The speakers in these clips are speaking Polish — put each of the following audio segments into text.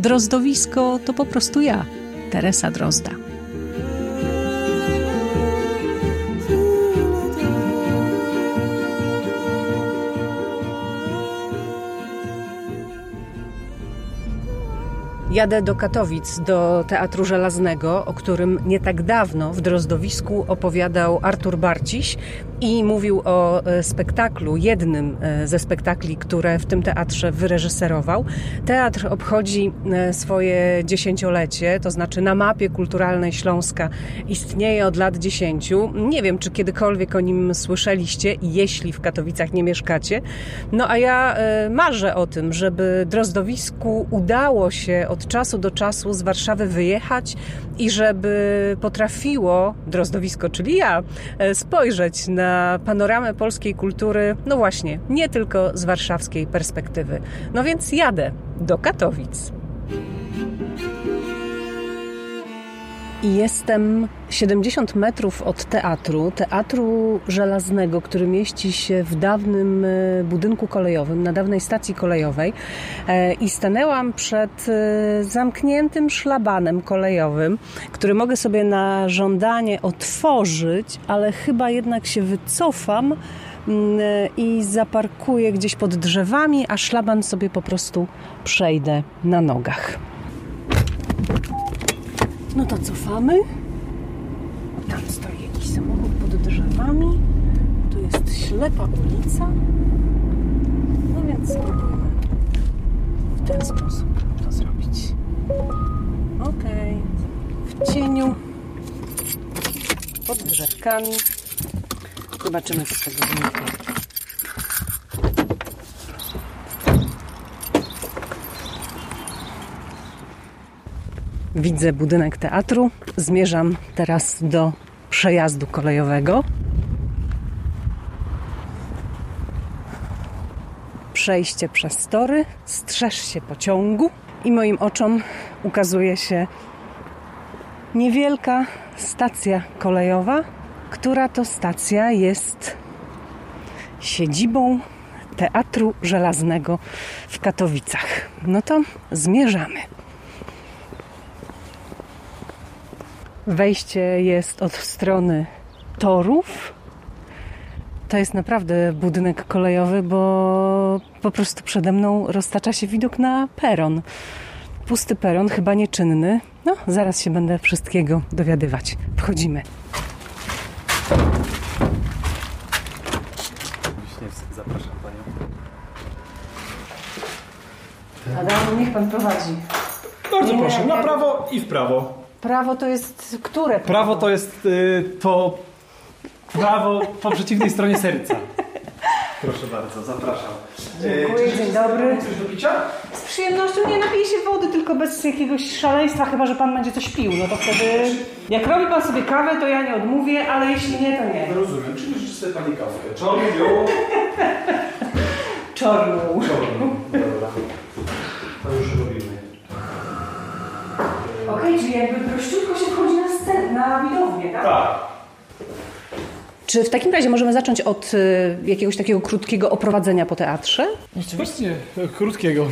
Drozdowisko to po prostu ja, Teresa Drozda. Jadę do Katowic, do Teatru Żelaznego, o którym nie tak dawno w Drozdowisku opowiadał Artur Barciś i mówił o e, spektaklu, jednym e, ze spektakli, które w tym teatrze wyreżyserował. Teatr obchodzi e, swoje dziesięciolecie, to znaczy na mapie kulturalnej Śląska istnieje od lat dziesięciu. Nie wiem, czy kiedykolwiek o nim słyszeliście, jeśli w Katowicach nie mieszkacie. No a ja marzę o tym, żeby Drozdowisku udało się od czasu do czasu z Warszawy wyjechać i żeby potrafiło Drozdowisko, czyli ja, spojrzeć na panoramę polskiej kultury, no właśnie, nie tylko z warszawskiej perspektywy. No więc jadę do Katowic. Jestem 70 metrów od teatru, teatru żelaznego, który mieści się w dawnym e, budynku kolejowym, na dawnej stacji kolejowej. E, I stanęłam przed e, zamkniętym szlabanem kolejowym, który mogę sobie na żądanie otworzyć, ale chyba jednak się wycofam mm, i zaparkuję gdzieś pod drzewami, a szlaban sobie po prostu przejdę na nogach. No to cofamy. Tam stoi jakiś samochód pod drzewami. Tu jest ślepa ulica. No więc spróbujmy w ten sposób to zrobić. Ok. W cieniu. Pod drzewkami. Zobaczymy, co z tego wynika. Widzę budynek teatru. Zmierzam teraz do przejazdu kolejowego. Przejście przez tory, strzeż się pociągu i moim oczom ukazuje się niewielka stacja kolejowa, która to stacja jest siedzibą Teatru Żelaznego w Katowicach. No to zmierzamy. Wejście jest od strony torów. To jest naprawdę budynek kolejowy, bo po prostu przede mną roztacza się widok na peron. Pusty peron, chyba nieczynny. No, zaraz się będę wszystkiego dowiadywać. Wchodzimy. Wiśniewski, zapraszam panią. Adam, niech pan prowadzi. Bardzo Nie, proszę, nie. na prawo i w prawo. Prawo to jest które? Prawo to jest y, to prawo po przeciwnej stronie serca. Proszę bardzo, zapraszam. Dziękuję, dzień dobry. Coś do picia? Z przyjemnością nie napiję się wody, tylko bez jakiegoś szaleństwa, chyba że pan będzie coś pił. No to wtedy, jak robi pan sobie kawę, to ja nie odmówię, ale jeśli nie, to nie. Rozumiem, czyli życzę sobie pani kawkę. Czarny, białą? Czarną. Czarną. Dobra. To już. Okej, czyli jakby prościutko się wchodzi na scenę, na widownię, tak? Tak. Czy w takim razie możemy zacząć od y, jakiegoś takiego krótkiego oprowadzenia po teatrze? Oczywiście, krótkiego.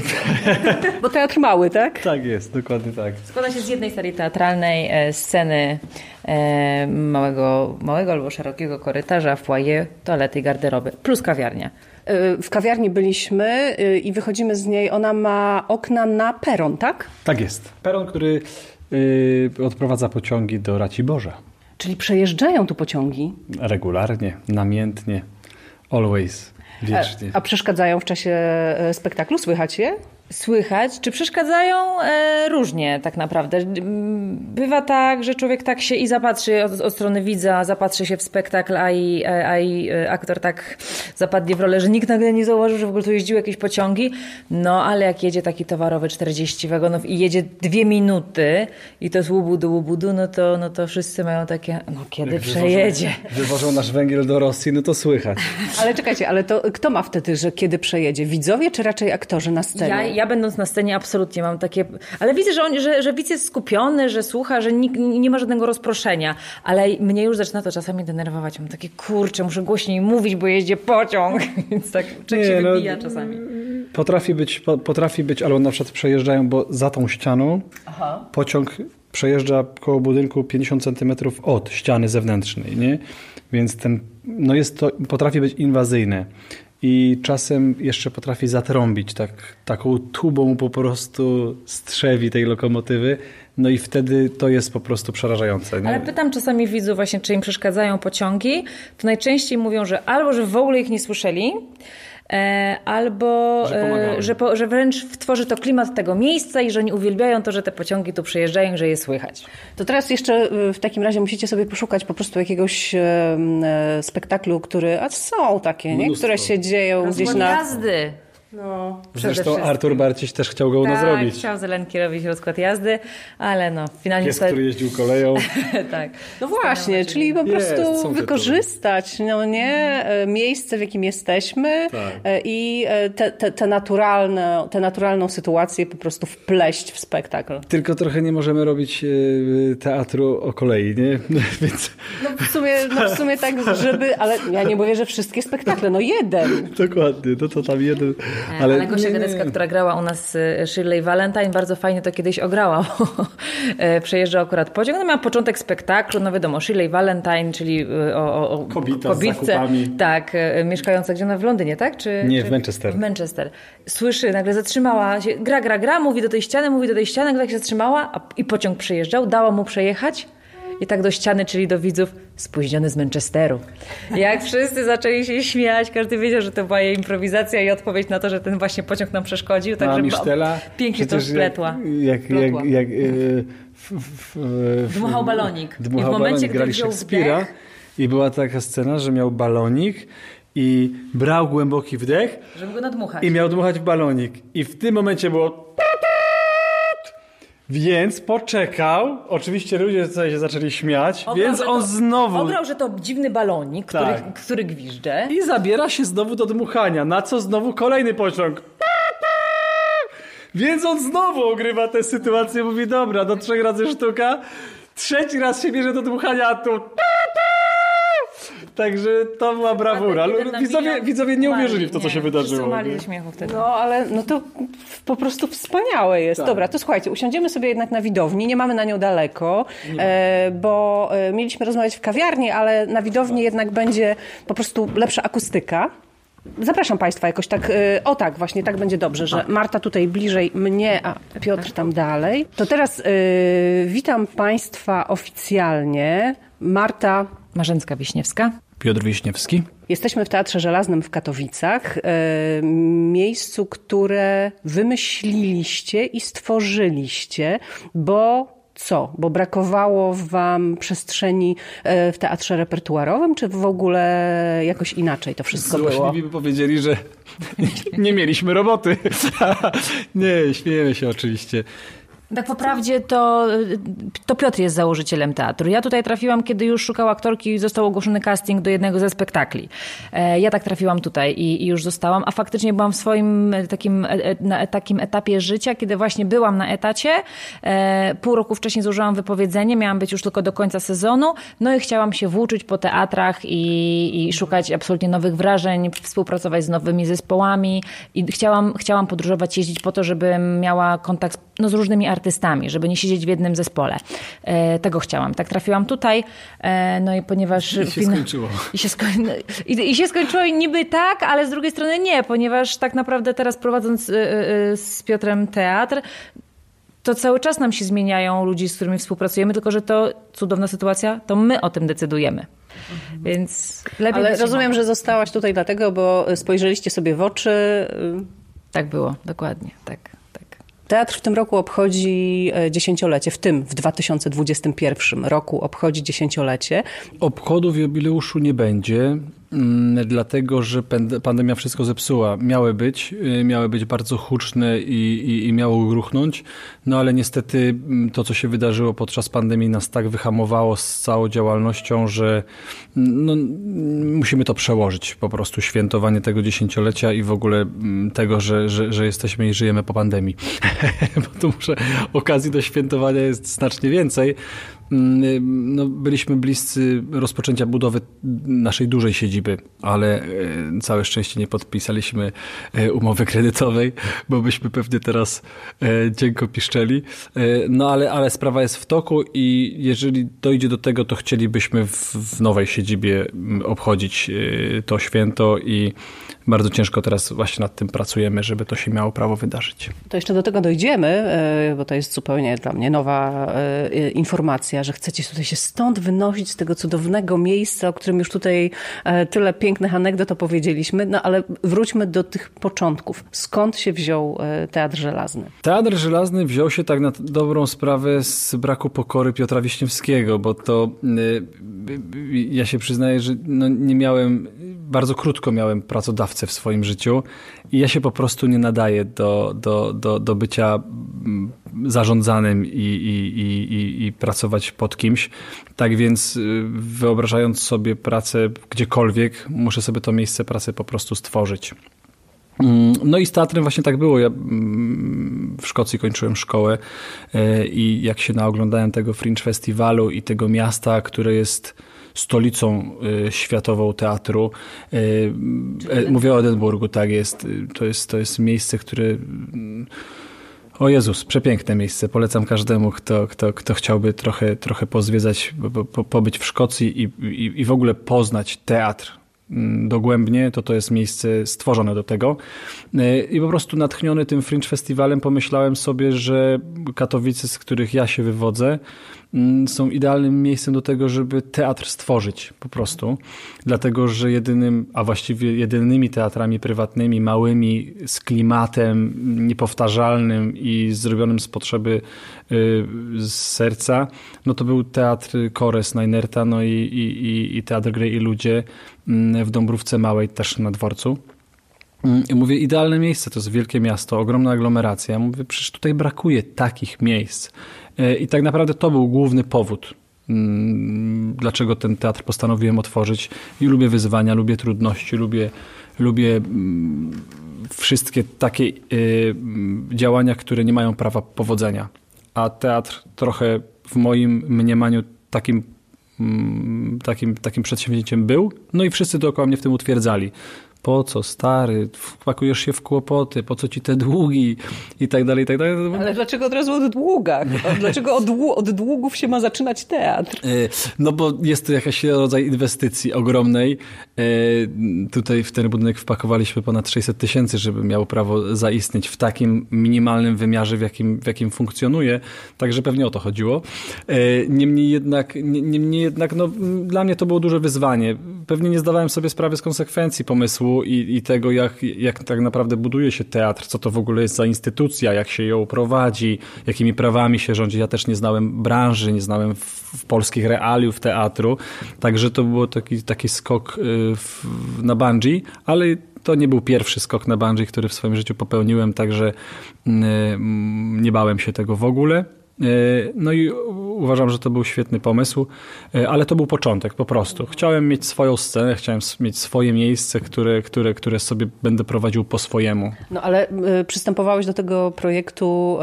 Bo teatr mały, tak? Tak jest, dokładnie tak. Składa się z jednej serii teatralnej, e, sceny e, małego, małego albo szerokiego korytarza, foyer, toalety i garderoby, plus kawiarnia. Y, W kawiarni byliśmy y, i wychodzimy z niej. Ona ma okna na peron, tak? Tak jest. Peron, który y, odprowadza pociągi do Raciborza. Czyli przejeżdżają tu pociągi. Regularnie, namiętnie, always, wiecznie. A przeszkadzają w czasie e, spektaklu? Słychać je? Słychać, czy przeszkadzają e, różnie tak naprawdę. Bywa tak, że człowiek tak się i zapatrzy od, od strony widza, zapatrzy się w spektakl, a i, a i e, aktor tak zapadnie w rolę, że nikt nagle nie zauważył, że w ogóle tu jeździły jakieś pociągi. No ale jak jedzie taki towarowy 40 wagonów i jedzie dwie minuty i to z łubu łubudu, no to, no to wszyscy mają takie, no kiedy jak przejedzie. Wywożą nasz węgiel do Rosji, no to słychać. Ale czekajcie, ale to kto ma wtedy, że kiedy przejedzie? Widzowie czy raczej aktorzy na scenie? Ja, ja będąc na scenie absolutnie mam takie... Ale widzę, że, on, że, że widz jest skupiony, że słucha, że nikt, nie ma żadnego rozproszenia. Ale mnie już zaczyna to czasami denerwować. Mam takie, kurczę, muszę głośniej mówić, bo jeździ pociąg. Więc tak człowiek się no, wybija czasami. Potrafi być, potrafi być, albo na przykład przejeżdżają, bo za tą ścianą Aha. pociąg przejeżdża koło budynku 50 centymetrów od ściany zewnętrznej, nie? Więc ten, no jest to, potrafi być inwazyjne i czasem jeszcze potrafi zatrąbić tak, taką tubą po prostu strzewi tej lokomotywy. No i wtedy to jest po prostu przerażające. Nie? Ale pytam czasami widzów właśnie, czy im przeszkadzają pociągi, to najczęściej mówią, że albo, że w ogóle ich nie słyszeli, albo że, e, że, po, że, wręcz tworzy to klimat tego miejsca i że oni uwielbiają to, że te pociągi tu przejeżdżają, że je słychać. To teraz jeszcze e, w takim razie musicie sobie poszukać po prostu jakiegoś spektaklu, który, a są takie, nie? które się dzieją gdzieś na... jazdy. No, Zresztą Artur Barciś też chciał go u nas tak, zrobić. chciał Zelenki robić rozkład jazdy, ale no, finalnie... Pies, który jeździł koleją. tak. No właśnie, czyli po prostu jest, wykorzystać no nie, e, miejsce, w jakim jesteśmy tak. E, i e, te, te, te, naturalne, te naturalną sytuację po prostu wpleść w spektakl. Tylko trochę nie możemy robić teatru o kolei, nie? Więc... No w sumie, no w sumie tak, żeby, ale ja nie mówię, że wszystkie spektakle, no jeden. Dokładnie, no to tam jeden ale, ale Gosia Gadecka, która grała u nas y, Shirley Valentine, bardzo fajnie to kiedyś ograła. E, przejeżdżał akurat pociąg. No miała początek spektaklu, no wiadomo, Shirley Valentine, czyli y, o, o Kobita kobietce, tak, mieszkająca gdzie ona w Londynie, tak? Czy, Nie, czy, w Manchester. W Manchester. Słyszy, nagle zatrzymała się, gra, gra, gra, mówi do tej ściany, mówi do tej ściany, nagle się zatrzymała a, i pociąg przejeżdżał, dała mu przejechać i tak do ściany, czyli do widzów, spóźniony z Manchesteru. Jak wszyscy zaczęli się śmiać, każdy wiedział, że to była jej improwizacja i odpowiedź na to, że ten właśnie pociąg nam przeszkodził. Także Misztela, pięknie to spletła. Jak, jak, jak, jak yy, dmuchał balonik. Dmuchał I w momencie, balonik, grali Szekspira i była taka scena, że miał balonik i brał głęboki wdech. Żeby go nadmuchać. I miał dmuchać w balonik. I w tym momencie było więc poczekał. Oczywiście ludzie sobie się zaczęli śmiać, Ograł, więc on to, znowu. Ograł, że to dziwny balonik, który, tak. który gwizdże. I zabiera się znowu do dmuchania, na co znowu kolejny pociąg. Więc on znowu ogrywa tę sytuację, mówi dobra, do trzech razy sztuka. Trzeci raz się bierze do dmuchania, a tu Także to była brawura. Widzowie, widzowie nie uwierzyli w to, co się wydarzyło. ze śmiechu wtedy. No, ale no to po prostu wspaniałe jest. Tak. Dobra, to słuchajcie, usiądziemy sobie jednak na widowni, nie mamy na nią daleko, e, bo e, mieliśmy rozmawiać w kawiarni, ale na widowni tak. jednak będzie po prostu lepsza akustyka. Zapraszam Państwa jakoś tak, e, o tak, właśnie tak będzie dobrze, że Marta tutaj bliżej mnie, a Piotr tam dalej. To teraz witam Państwa oficjalnie. Marta Marzęcka-Wiśniewska. Piotr Wiśniewski. Jesteśmy w Teatrze Żelaznym w Katowicach, e, miejscu, które wymyśliliście i stworzyliście, bo co? Bo brakowało wam przestrzeni e, w teatrze repertuarowym, czy w ogóle jakoś inaczej to wszystko było? Złośliwi by powiedzieli, że nie mieliśmy roboty. nie, śmiejemy się oczywiście. Tak po prawdzie to, to Piotr jest założycielem teatru. Ja tutaj trafiłam, kiedy już szukał aktorki i został ogłoszony casting do jednego ze spektakli. E, ja tak trafiłam tutaj i, i już zostałam, a faktycznie byłam w swoim takim, e, na takim etapie życia, kiedy właśnie byłam na etacie. E, pół roku wcześniej złożyłam wypowiedzenie, miałam być już tylko do końca sezonu, no i chciałam się włóczyć po teatrach i, i szukać absolutnie nowych wrażeń, współpracować z nowymi zespołami i chciałam, chciałam podróżować, jeździć po to, żebym miała kontakt no, z różnymi artystami artystami, żeby nie siedzieć w jednym zespole. E, tego chciałam. Tak trafiłam tutaj, e, no i ponieważ... I się skończyło. I się, sko i, I się skończyło i niby tak, ale z drugiej strony nie, ponieważ tak naprawdę teraz prowadząc e, e, z Piotrem teatr, to cały czas nam się zmieniają ludzi, z którymi współpracujemy, tylko że to cudowna sytuacja, to my o tym decydujemy. Mhm. Więc lepiej. Ale rozumiem, że zostałaś tutaj dlatego, bo spojrzeliście sobie w oczy. Tak było, dokładnie, tak. Teatr w tym roku obchodzi e, dziesięciolecie, w tym w 2021 roku obchodzi dziesięciolecie. Obchodów jubileuszu nie będzie. Mm, dlatego że pandemia wszystko zepsuła. Miały być, y, miały być bardzo huczne i, i, i miało gruchnąć, no ale niestety mm, to, co się wydarzyło podczas pandemii nas tak wyhamowało z całą działalnością, że mm, no, musimy to przełożyć, po prostu świętowanie tego dziesięciolecia i w ogóle tego, że, że, że jesteśmy i żyjemy po pandemii. Bo tu muszę, okazji do świętowania jest znacznie więcej, no, byliśmy bliscy rozpoczęcia budowy naszej dużej siedziby, ale e, całe szczęście nie podpisaliśmy e, umowy kredytowej, bo byśmy pewnie teraz e, dzięko piszczeli. No ale, ale sprawa jest w toku i jeżeli dojdzie do tego, to chcielibyśmy w, w nowej siedzibie obchodzić to święto i bardzo ciężko teraz właśnie nad tym pracujemy, żeby to się miało prawo wydarzyć. To jeszcze do tego dojdziemy, bo to jest zupełnie dla mnie nowa informacja że chcecie tutaj się stąd wynosić z tego cudownego miejsca, o którym już tutaj e, tyle pięknych anegdot opowiedzieliśmy, no ale wróćmy do tych początków. Skąd się wziął e, Teatr Żelazny? Teatr Żelazny wziął się tak na dobrą sprawę z braku pokory Piotra Wiśniewskiego, bo to e, ja się przyznaję, że no nie miałem, bardzo krótko miałem pracodawcę w swoim życiu i ja się po prostu nie nadaję do, do, do, do bycia zarządzanym i, i, i, i, pracować pod kimś. Tak więc y, wyobrażając sobie pracę gdziekolwiek, muszę sobie to miejsce pracy po prostu stworzyć. Mm, no i z teatrem właśnie tak było. Ja mm, w Szkocji kończyłem szkołę y, i jak się naoglądałem tego Fringe Festiwalu i tego miasta, które jest stolicą y, światową teatru. Mówię o Edynburgu, tak jest. To jest, to jest miejsce, które mm, o Jezus, przepiękne miejsce. Polecam każdemu, kto, kto, kto chciałby trochę, trochę pozwiedzać, po, po, pobyć w Szkocji i, i, i w ogóle poznać teatr mm, dogłębnie, to to jest miejsce stworzone do tego. E, I po prostu natchniony tym Fringe Festiwalem pomyślałem sobie, że Katowice, z których ja się wywodzę, są idealnym miejscem do tego, żeby teatr stworzyć po prostu. Dlatego, że jedynym, a właściwie jedynymi teatrami prywatnymi, małymi, z klimatem niepowtarzalnym i zrobionym z potrzeby y, z serca, no to był teatr Kores Najnerta, no i, i, i teatr Gry i Ludzie mm, w Dąbrówce Małej, też na dworcu. Mm, I mówię, idealne miejsce, to jest wielkie miasto, ogromna aglomeracja. Ja mówię, przecież tutaj brakuje takich miejsc. E, I tak naprawdę to był główny powód, mm, dlaczego ten teatr postanowiłem otworzyć. I lubię wyzwania, lubię trudności, lubię, lubię mm, wszystkie takie e, działania, które nie mają prawa powodzenia. A teatr trochę w moim mniemaniu takim mm, takim, takim przedsięwzięciem był. No i wszyscy dookoła mnie w tym utwierdzali po co stary, wpakujesz się w kłopoty, po co ci te długi i tak dalej, i tak dalej. Ale dlaczego od razu od długach? Dlaczego od, od długów się ma zaczynać teatr? E, no bo jest to jakiś rodzaj inwestycji ogromnej. E, tutaj w ten budynek wpakowaliśmy ponad 600 tysięcy, żeby miał prawo zaistnieć w takim minimalnym wymiarze, w jakim, w jakim funkcjonuje. Także pewnie o to chodziło. E, niemniej jednak, niemniej jednak no, dla mnie to było duże wyzwanie. Pewnie nie zdawałem sobie sprawy z konsekwencji pomysłu, i, i tego, jak, jak tak naprawdę buduje się teatr, co to w ogóle jest za instytucja, jak się ją prowadzi, jakimi prawami się rządzi. Ja też nie znałem branży, nie znałem w, w polskich realiów teatru, także to był taki, taki skok y, w, na bungee, ale to nie był pierwszy skok na bungee, który w swoim życiu popełniłem, także y, nie bałem się tego w ogóle. E, no i uważam, że to był świetny pomysł, e, ale to był początek po prostu. Chciałem mieć swoją scenę, chciałem mieć swoje miejsce, które, które, które sobie będę prowadził po swojemu. No ale e, przystępowałeś do tego projektu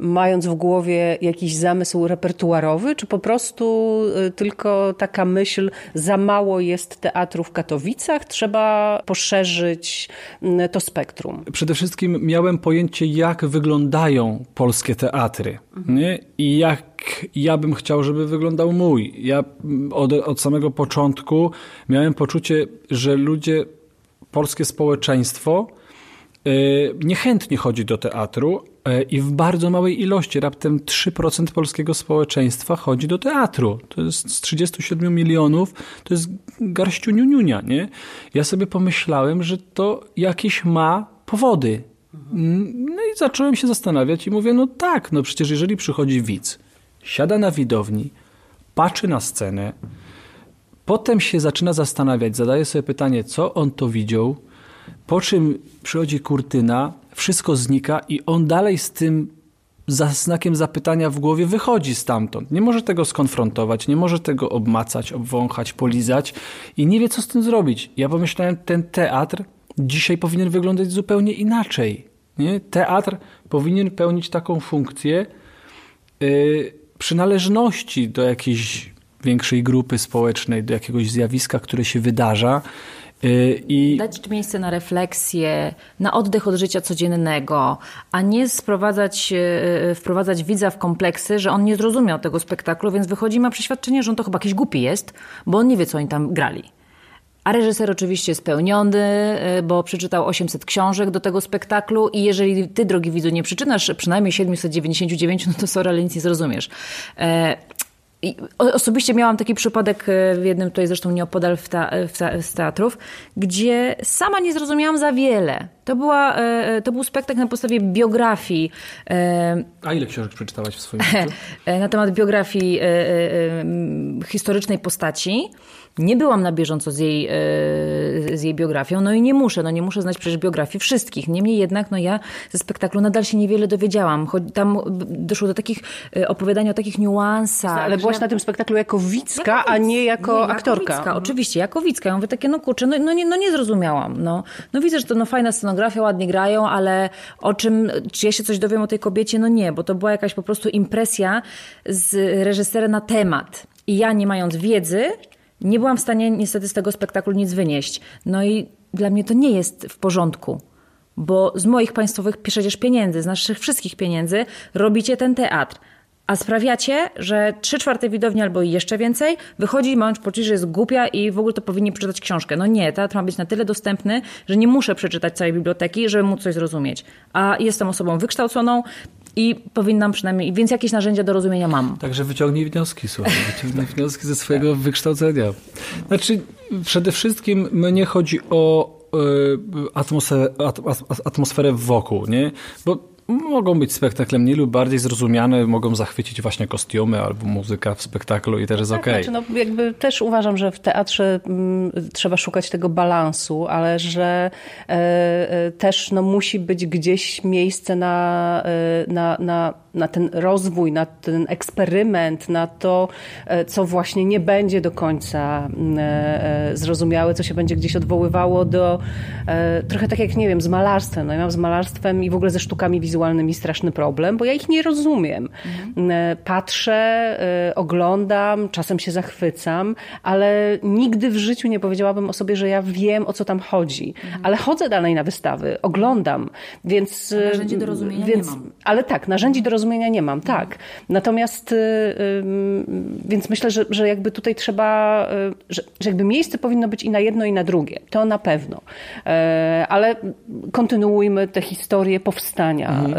mając w głowie jakiś zamysł repertuarowy, czy po prostu tylko taka myśl, za mało jest teatru w Katowicach, trzeba poszerzyć to spektrum? Przede wszystkim miałem pojęcie, jak wyglądają polskie teatry. Nie? I jak ja bym chciał, żeby wyglądał mój. Ja od, od samego początku miałem poczucie, że ludzie, polskie społeczeństwo yy, niechętnie chodzi do teatru yy, i w bardzo małej ilości, raptem 3% polskiego społeczeństwa chodzi do teatru. To jest z 37 milionów, to jest garściu niuniunia, nie? Ja sobie pomyślałem, że to jakieś ma powody No i zacząłem się zastanawiać i mówię, no tak, no przecież jeżeli przychodzi widz, siada na widowni, patrzy na scenę, potem się zaczyna zastanawiać, zadaje sobie pytanie, co on to widział, po czym przychodzi kurtyna, wszystko znika i on dalej z tym za znakiem zapytania w głowie wychodzi stamtąd. Nie może tego skonfrontować, nie może tego obmacać, obwąchać, polizać i nie wie, co z tym zrobić. Ja pomyślałem, ten teatr dzisiaj powinien wyglądać zupełnie inaczej. Nie? Teatr powinien pełnić taką funkcję yy, przynależności do jakiejś większej grupy społecznej, do jakiegoś zjawiska, które się wydarza. Y, I... Dać miejsce na refleksję, na oddech od życia codziennego, a nie sprowadzać, y, y, wprowadzać widza w kompleksy, że on nie zrozumiał tego spektaklu, więc wychodzi ma przeświadczenie, że on to chyba jakiś głupi jest, bo on nie wie, co oni tam grali. A reżyser oczywiście spełniony, bo przeczytał 800 książek do tego spektaklu i jeżeli ty, drogi widzu, nie przeczytasz przynajmniej 799, no to sorry, ale nic nie zrozumiesz. E, osobiście miałam taki przypadek e, w jednym, tutaj zresztą nieopodal w, ta, w ta, z teatrów, gdzie sama nie zrozumiałam za wiele. To, była, e, e, to był spektakl na podstawie biografii. A ile książek przeczytałaś w swoim życiu? Na temat biografii historycznej postaci. Nie byłam na bieżąco z jej, e, z jej biografią, no i nie muszę, no nie muszę znać przecież biografii wszystkich. Niemniej jednak, no ja ze spektaklu nadal się niewiele dowiedziałam. Tam doszło do takich e, opowiadania o takich niuansach. Ale byłaś na tym spektaklu jako widzka, jako a nie jako nie, aktorka. Jako widzka, oczywiście, jako widzka. Ja mówię takie, no kurczę, no, no, nie, no nie zrozumiałam. No, no widzę, że to no, fajna scenografia, ładnie grają, ale o czym, czy ja się coś dowiem o tej kobiecie? No nie, bo to była jakaś po prostu impresja z reżysera na temat. I ja nie mając wiedzy, nie byłam w stanie niestety z tego spektaklu nic wynieść. No i dla mnie to nie jest w porządku. Bo z moich państwowych przecież pieniędzy, z naszych wszystkich pieniędzy robicie ten teatr. A sprawiacie, że trzy czwarte widowni albo jeszcze więcej wychodzi i mąż poczuć, że jest głupia i w ogóle to powinni przeczytać książkę. No nie, teatr ma być na tyle dostępny, że nie muszę przeczytać całej biblioteki, żeby móc coś zrozumieć. A jestem osobą wykształconą, i powinnam przynajmniej, więc jakieś narzędzia do rozumienia mam. Także wyciągnij wnioski, słuchaj, wyciągnij wnioski ze swojego wykształcenia. Znaczy, przede wszystkim mnie chodzi o e, atmosferę, atmosferę wokół, nie? Bo mogą być spektaklem mniej lub bardziej zrozumiane, mogą zachwycić właśnie kostiumy albo muzyka w spektaklu i też jest tak, okej. Okay. Znaczy, no, jakby też uważam, że w teatrze m, mm, trzeba szukać tego balansu, ale że e, e, też no, musi być gdzieś miejsce na, e, na, na na ten rozwój, na ten eksperyment, na to, e, co właśnie nie będzie do końca mm, e, e, zrozumiałe, co się będzie gdzieś odwoływało do trochę tak jak, nie wiem, z malarstwem. No ja mam z malarstwem i w ogóle ze sztukami wizualnymi straszny problem, bo ja ich nie rozumiem. Mhm. Patrzę, oglądam, czasem się zachwycam, ale nigdy w życiu nie powiedziałabym o sobie, że ja wiem, o co tam chodzi. Mhm. Ale chodzę dalej na wystawy, oglądam, więc... Narzędzi do rozumienia więc, nie mam. Ale tak, narzędzi do zrozumienia nie mam, tak. Natomiast, y, y, więc myślę, że, że jakby tutaj trzeba, y, że, że jakby miejsce powinno być i na jedno, i na drugie. To na pewno. E, ale kontynuujmy tę historię powstania mhm.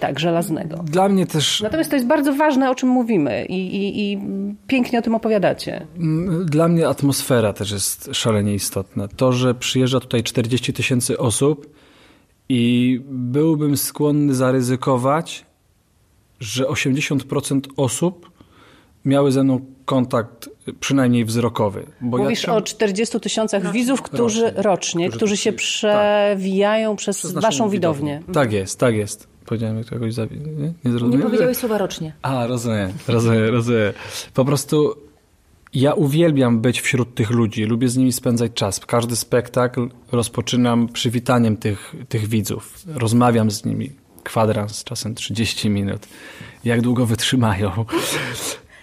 tak, żelaznego. Dla mnie też... Natomiast to jest bardzo ważne, o czym mówimy i, i, i pięknie o tym opowiadacie. Mm, dla mnie atmosfera też jest szalenie istotna. To, że przyjeżdża tutaj 40 tysięcy osób i byłbym skłonny zaryzykować, że 80% osób miały ze mną kontakt przynajmniej wzrokowy. Bo Mówisz ja o 40 tysiącach widzów, którzy rocznie, rocznie którzy, którzy się przewijają tak, przez, przez waszą widownię. widownię. Tak jest, tak jest. Powiedziałem jak kogoś zabi... Nie, nie zrozumiałem? Nie powiedziałeś słowa rocznie. A, rozumiem, rozumiem, rozumiem. Po prostu ja uwielbiam być wśród tych ludzi, lubię z nimi spędzać czas. Każdy spektakl rozpoczynam przywitaniem tych, tych widzów. Rozmawiam z nimi, kwadrans, czasem 30 minut. Jak długo wytrzymają.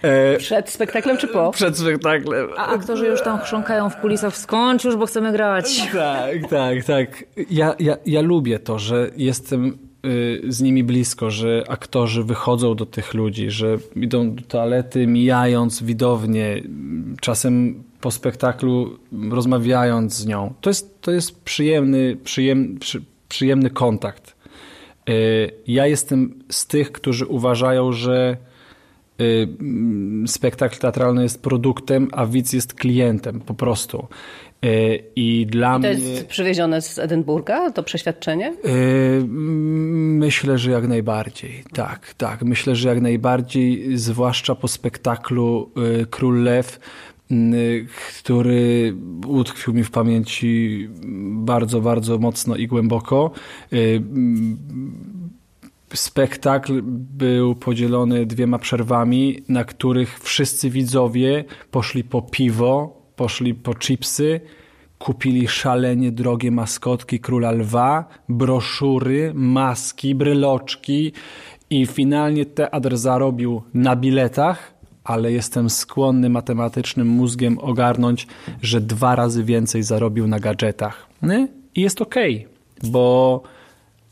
E, przed spektaklem czy po? Przed spektaklem. A aktorzy już tam chrząkają w kulisach, skończ już, bo chcemy grać. Tak, tak, tak. Ja, ja, ja lubię to, że jestem y, z nimi blisko, że aktorzy wychodzą do tych ludzi, że idą do toalety, mijając widownię, czasem po spektaklu rozmawiając z nią. To jest, to jest przyjemny, przyjem, przy, przyjemny kontakt. Y, ja jestem z tych, którzy uważają, że y, spektakl teatralny jest produktem, a widz jest klientem po prostu. I dla I to mnie... jest przywiezione z Edynburga, to przeświadczenie? Myślę, że jak najbardziej. Tak, tak. Myślę, że jak najbardziej, zwłaszcza po spektaklu Król Lew, który utkwił mi w pamięci bardzo, bardzo mocno i głęboko. Spektakl był podzielony dwiema przerwami, na których wszyscy widzowie poszli po piwo, poszli po chipsy, kupili szalenie drogie maskotki Króla Lwa, broszury, maski, bryloczki i finalnie teatr zarobił na biletach, ale jestem skłonny matematycznym mózgiem ogarnąć, że dwa razy więcej zarobił na gadżetach. Nie? I jest okej, okay, bo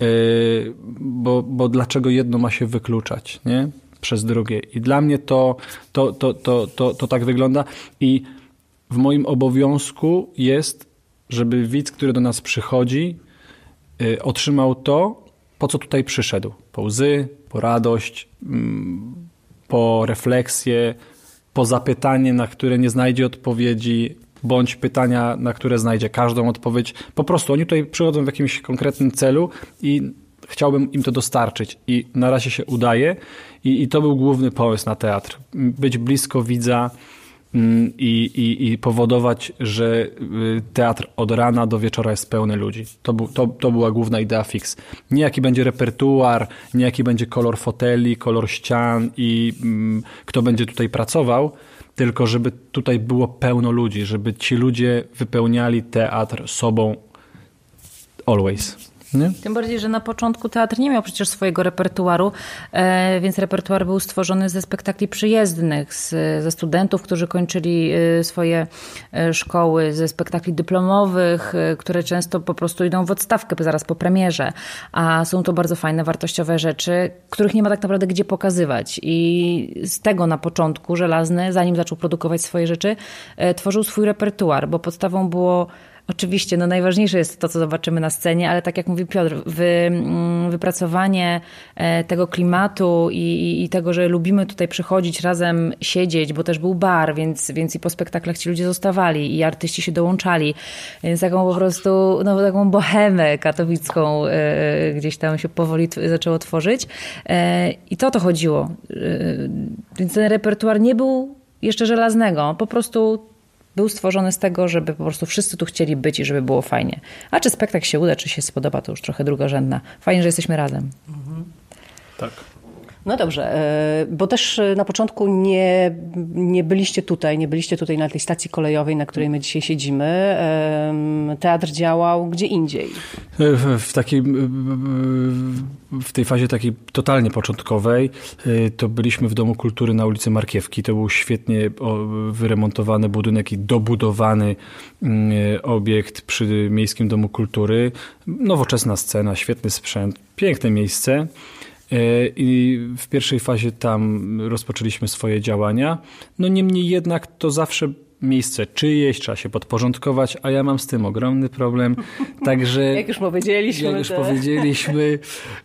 Yy, bo, bo dlaczego jedno ma się wykluczać nie? przez drugie. I dla mnie to, to, to, to, to, to tak wygląda. I w moim obowiązku jest, żeby widz, który do nas przychodzi, yy, otrzymał to, po co tutaj przyszedł. Po łzy, po radość, mm, po refleksję, po zapytanie, na które nie znajdzie odpowiedzi, bądź pytania, na które znajdzie każdą odpowiedź. Po prostu oni tutaj przychodzą w jakimś konkretnym celu i chciałbym im to dostarczyć i na razie się udaje i, i to był główny pomysł na teatr. Być blisko widza i, i, i powodować, że y, teatr od rana do wieczora jest pełny ludzi. To, był, to, to była główna idea fix. Nie jaki będzie repertuar, nie jaki będzie kolor foteli, kolor ścian i mm, kto będzie tutaj pracował, tylko żeby tutaj było pełno ludzi, żeby ci ludzie wypełniali teatr sobą always. Nie? Tym bardziej, że na początku teatr nie miał przecież swojego repertuaru, e, więc repertuar był stworzony ze spektakli przyjezdnych, z, ze studentów, którzy kończyli e, swoje e, szkoły, ze spektakli dyplomowych, które często po prostu idą w odstawkę zaraz po premierze. A są to bardzo fajne, wartościowe rzeczy, których nie ma tak naprawdę gdzie pokazywać. I z tego na początku Żelazny, zanim zaczął produkować swoje rzeczy, tworzył swój repertuar, bo podstawą było Oczywiście, no najważniejsze jest to, co zobaczymy na scenie, ale tak jak mówi Piotr, wy, mm, wypracowanie e, tego klimatu i, i, tego, że lubimy tutaj przychodzić, razem siedzieć, bo też był bar, więc, więc i po spektaklach ci ludzie zostawali i artyści się dołączali. Więc taką po prostu, no taką bohemę katowicką e, gdzieś tam się powoli zaczęło tworzyć. E, I to to chodziło. Więc ten repertuar nie był jeszcze żelaznego, po prostu był stworzony z tego, żeby po prostu wszyscy tu chcieli być i żeby było fajnie. A czy spektakl się uda, czy się spodoba, to już trochę drugorzędna. Fajnie, że jesteśmy razem. Mhm. Tak. No dobrze, e, bo też e, na początku nie, nie byliście tutaj, nie byliście tutaj na tej stacji kolejowej, na której my dzisiaj siedzimy. Teatr działał gdzie indziej. W, w takiej, w tej fazie takiej totalnie początkowej e, to byliśmy w Domu Kultury na ulicy Markiewki. To był świetnie wyremontowany budynek i dobudowany mm, obiekt przy Miejskim Domu Kultury. Nowoczesna scena, świetny sprzęt, piękne miejsce. E, I w pierwszej fazie tam rozpoczęliśmy swoje działania. No niemniej jednak to zawsze miejsce czyjeś, trzeba się podporządkować, a ja mam z tym ogromny problem. Także. jak już powiedzieliśmy. Jak już to... powiedzieliśmy,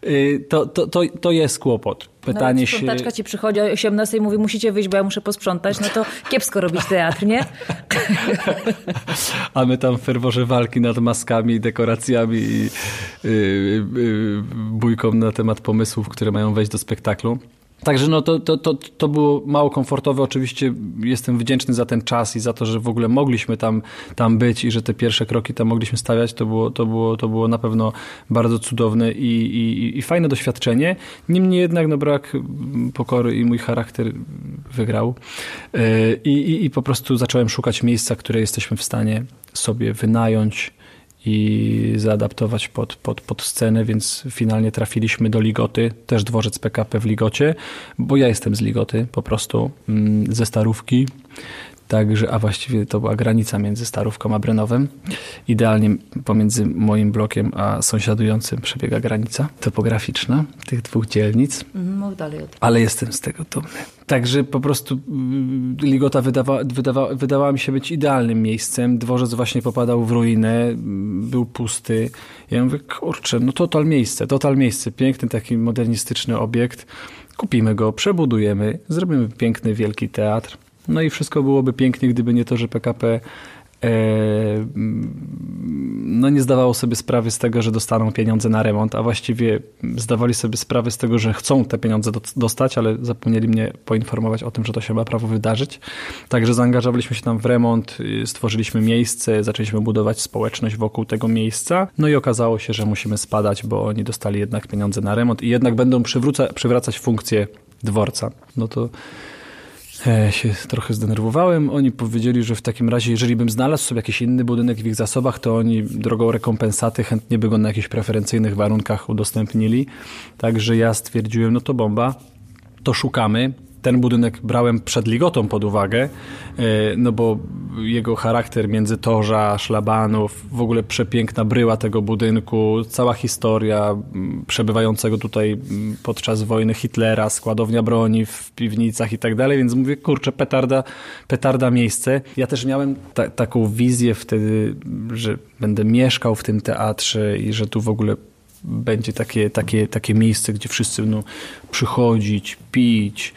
y, to, to, to, to jest kłopot. Pytanie no, się. Sprzątaczka ci przychodzi o 18 i mówi, musicie wyjść, bo ja muszę posprzątać, no to kiepsko robić teatr, nie? A my tam w ferworze walki nad maskami, dekoracjami i yy, yy, bójką na temat pomysłów, które mają wejść do spektaklu. Także no to, to, to, to było mało komfortowe. Oczywiście jestem wdzięczny za ten czas i za to, że w ogóle mogliśmy tam, tam być i że te pierwsze kroki tam mogliśmy stawiać. To było, to było, to było na pewno bardzo cudowne i, i, i fajne doświadczenie. Niemniej jednak no, brak pokory i mój charakter wygrał. E, I, i, I po prostu zacząłem szukać miejsca, które jesteśmy w stanie sobie wynająć i zaadaptować pod, pod, pod scenę, więc finalnie trafiliśmy do Ligoty, też dworzec PKP w Ligocie, bo ja jestem z Ligoty po prostu, mm, ze Starówki. Także, a właściwie to była granica między Starówką a Brenowem. Idealnie pomiędzy moim blokiem a sąsiadującym przebiega granica topograficzna tych dwóch dzielnic. Mów dalej. Ale jestem z tego dumny. Także po prostu mm, Ligota wydawa, wydawa, wydawała mi się być idealnym miejscem. Dworzec właśnie popadał w ruinę, mm, był pusty. Ja mówię, kurczę, no total miejsce, total miejsce. Piękny taki modernistyczny obiekt. Kupimy go, przebudujemy, zrobimy piękny, wielki teatr. No i wszystko byłoby pięknie, gdyby nie to, że PKP no nie zdawało sobie sprawy z tego, że dostaną pieniądze na remont, a właściwie zdawali sobie sprawę z tego, że chcą te pieniądze dostać, ale zapomnieli mnie poinformować o tym, że to się ma prawo wydarzyć. Także zaangażowaliśmy się tam w remont, y, stworzyliśmy miejsce, zaczęliśmy budować społeczność wokół tego miejsca. No i okazało się, że musimy spadać, bo oni dostali jednak pieniądze na remont i jednak będą przywracać funkcję dworca. No to e, się trochę zdenerwowałem. Oni powiedzieli, że w takim razie, jeżeli bym znalazł sobie jakiś inny budynek w ich zasobach, to oni drogą rekompensaty chętnie by go na jakichś preferencyjnych warunkach udostępnili. Także ja stwierdziłem, no to bomba, to szukamy ten budynek brałem przed ligotą pod uwagę, e, no bo jego charakter międzytorza, szlabanów, w ogóle przepiękna bryła tego budynku, cała historia przebywającego tutaj podczas wojny Hitlera, składownia broni w piwnicach i tak dalej, więc mówię, kurczę, petarda, petarda miejsce. Ja też miałem ta, taką wizję wtedy, że będę mieszkał w tym teatrze i że tu w ogóle będzie takie, takie, takie miejsce, gdzie wszyscy będą przychodzić, pić,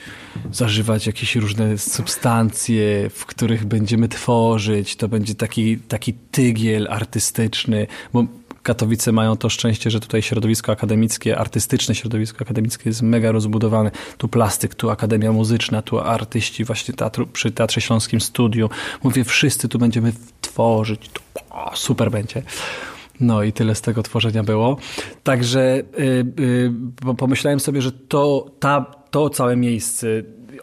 zażywać jakieś różne substancje, w których będziemy tworzyć. To będzie taki, taki tygiel artystyczny, bo Katowice mają to szczęście, że tutaj środowisko akademickie, artystyczne środowisko akademickie jest mega rozbudowane. Tu plastyk, tu akademia muzyczna, tu artyści właśnie teatru, przy Teatrze Śląskim Studiu. Mówię, wszyscy tu będziemy tworzyć. Super będzie. No i tyle z tego tworzenia było. Także yy, yy, pomyślałem sobie, że to, ta, to całe miejsce,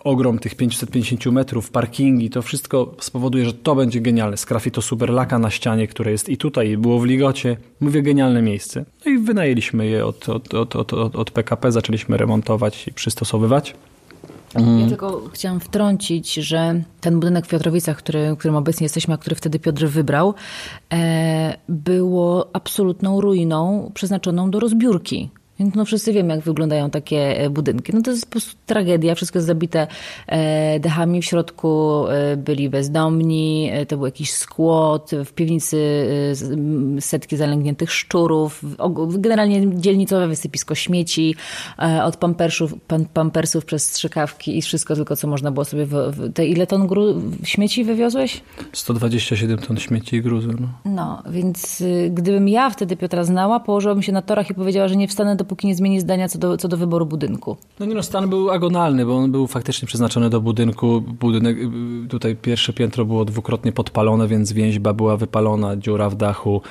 ogrom tych 550 metrów, parkingi, to wszystko spowoduje, że to będzie genialne. Skrafi to superlaka na ścianie, które jest i tutaj, i było w Ligocie. Mówię, genialne miejsce. No i wynajęliśmy je od, od, od, od, od PKP, zaczęliśmy remontować i przystosowywać. Mhm. Ja tylko chciałam wtrącić, że ten budynek w Piotrowicach, który, którym obecnie jesteśmy, a który wtedy Piotr wybrał, e, było absolutną ruiną przeznaczoną do rozbiórki. Więc no wszyscy wiemy, jak wyglądają takie e, budynki. No to jest po prostu tragedia, wszystko jest zabite e, dechami, w środku e, byli bezdomni, to był jakiś skłot, w piwnicy setki zalęgniętych szczurów, generalnie dzielnicowe wysypisko śmieci, od pampersów, pampersów przez strzykawki i wszystko tylko, co można było sobie... W, te ile ton gru, śmieci wywiozłeś? 127 ton śmieci i gruzu. No. no, więc y, gdybym ja wtedy Piotra znała, położyłabym się na torach i powiedziała, że nie wstanę do dopóki nie zmieni zdania co do, co do wyboru budynku. No nie no, stan był agonalny, bo on był faktycznie przeznaczony do budynku. Budynek, tutaj pierwsze piętro było dwukrotnie podpalone, więc więźba była wypalona, dziura w dachu,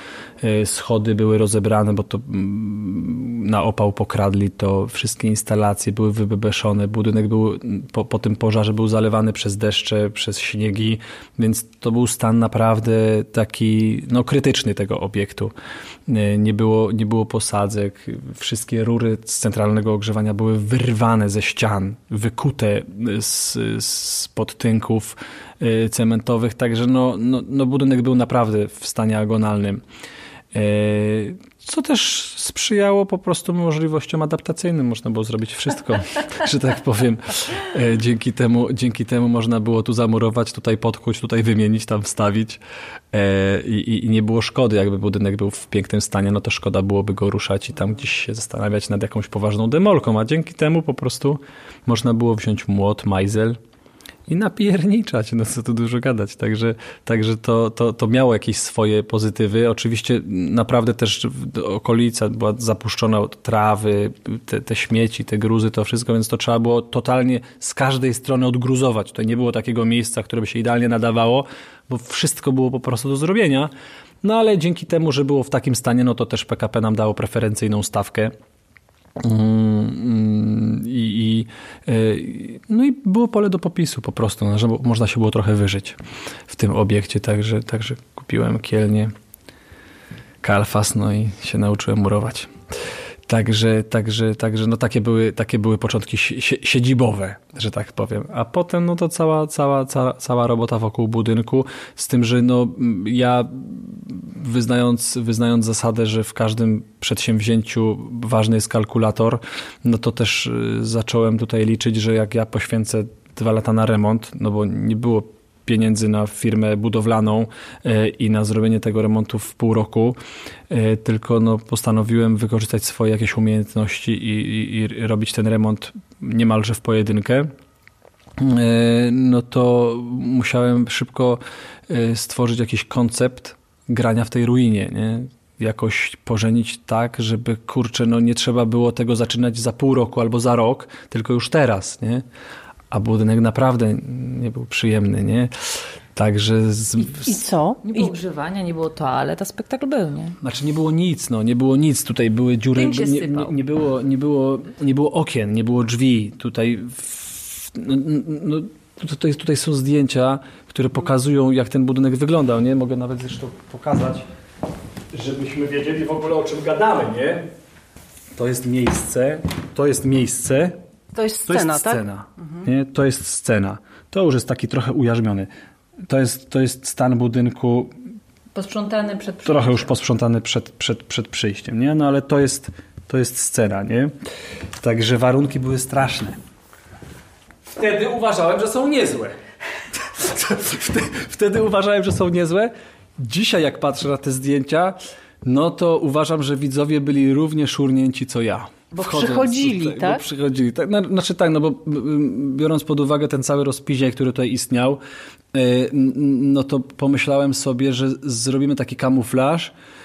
y, schody były rozebrane, bo to mm, na opał pokradli to, wszystkie instalacje były wybebeszone, budynek był po, po tym pożarze był zalewany przez deszcze, przez śniegi, więc to był stan naprawdę taki no, krytyczny tego obiektu. Y, nie było, nie było posadzek, wszystkie rury z centralnego ogrzewania były wyrwane ze ścian, wykute z, z podtynków y, cementowych, także no, no, no budynek był naprawdę w stanie agonalnym. Y, co też sprzyjało po prostu możliwościom adaptacyjnym. Można było zrobić wszystko, że tak powiem. Y, dzięki temu, dzięki temu można było tu zamurować, tutaj podkuć, tutaj wymienić, tam wstawić. I, I, nie było szkody. Jakby budynek był w pięknym stanie, no to szkoda byłoby go ruszać i tam gdzieś się zastanawiać nad jakąś poważną demolką. A dzięki temu po prostu można było wziąć młot, majzel, i napierniczać, no co tu dużo gadać. Także, także to, to, to miało jakieś swoje pozytywy. Oczywiście naprawdę też okolica była zapuszczona od trawy, te, te śmieci, te gruzy, to wszystko, więc to trzeba było totalnie z każdej strony odgruzować. To nie było takiego miejsca, które by się idealnie nadawało, bo wszystko było po prostu do zrobienia. No ale dzięki temu, że było w takim stanie, no to też PKP nam dało preferencyjną stawkę I, i, e, no i było pole do popisu po prostu, no, że można się było trochę wyżyć w tym obiekcie, także, także kupiłem kielnie, kalfas, no i się nauczyłem murować. Także, także, także no takie, były, takie były początki siedzibowe, że tak powiem. A potem no to cała, cała, cała, cała robota wokół budynku, z tym, że no ja wyznając, wyznając zasadę, że w każdym przedsięwzięciu ważny jest kalkulator, no to też y, zacząłem tutaj liczyć, że jak ja poświęcę dwa lata na remont, no bo nie było pieniędzy na firmę budowlaną e, i na zrobienie tego remontu w pół roku, e, tylko no, postanowiłem wykorzystać swoje jakieś umiejętności i, i, i robić ten remont niemalże w pojedynkę. no to musiałem szybko stworzyć jakiś koncept grania w tej ruinie, nie? jakoś pożenić tak, żeby kurczę, no nie trzeba było tego zaczynać za pół roku albo za rok, tylko już teraz, nie? A budynek naprawdę nie był przyjemny, nie? Także. Z, I, I, co? Nie było ogrzewania, nie było toalet, a spektakl był, nie? Znaczy nie było nic, no, nie było nic. Tutaj były dziury. Nie, nie, nie, było, nie, było, nie było okien, nie było drzwi. Tutaj. W, no, no, tutaj, tutaj są zdjęcia, które pokazują, jak ten budynek wyglądał, nie? Mogę nawet zresztą pokazać żebyśmy wiedzieli w ogóle o czym gadamy, nie? To jest miejsce, to jest miejsce. To jest scena, to jest tak? scena, nie? To jest scena. To już jest taki trochę ujarzmiony. To jest, to jest stan budynku. Posprzątany przed przyjściem. Trochę już posprzątany przed, przed, przed przyjściem, nie? No ale to jest, to jest scena, nie? Także warunki były straszne. Wtedy uważałem, że są niezłe. Wtedy uważałem, że są niezłe, Dzisiaj, jak patrzę na te zdjęcia, no to uważam, że widzowie byli równie szurnięci co ja. Bo przychodzili, tutaj, tak? Bo przychodzili. Tak, znaczy tak, no bo biorąc pod uwagę ten cały rozpizień, który tutaj istniał, e, no to pomyślałem sobie, że zrobimy taki kamuflaż, Y,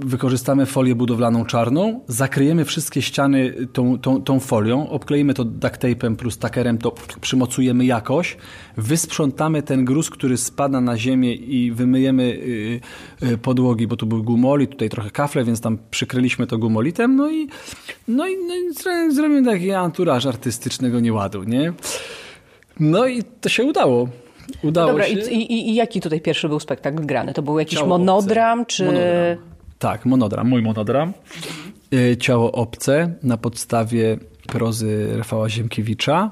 wykorzystamy folię budowlaną czarną, zakryjemy wszystkie ściany tą, tą, tą folią, obkleimy to duct tape'em plus takerem, to przymocujemy jakoś, wysprzątamy ten gruz, który spada na ziemię i wymyjemy y, y, podłogi, bo tu był gumolit, tutaj trochę kafle, więc tam przykryliśmy to gumolitem, no i, no i, no i zrobimy taki anturaż artystycznego nieładu, nie? No i to się udało. Udało Dobra, się. I, i, I, jaki tutaj pierwszy był spektakl grany? To był jakiś Ciało monodram, obce. czy... Monodram. Tak, monodram, mój monodram. Mhm. Ciało obce na podstawie prozy Rafała Ziemkiewicza.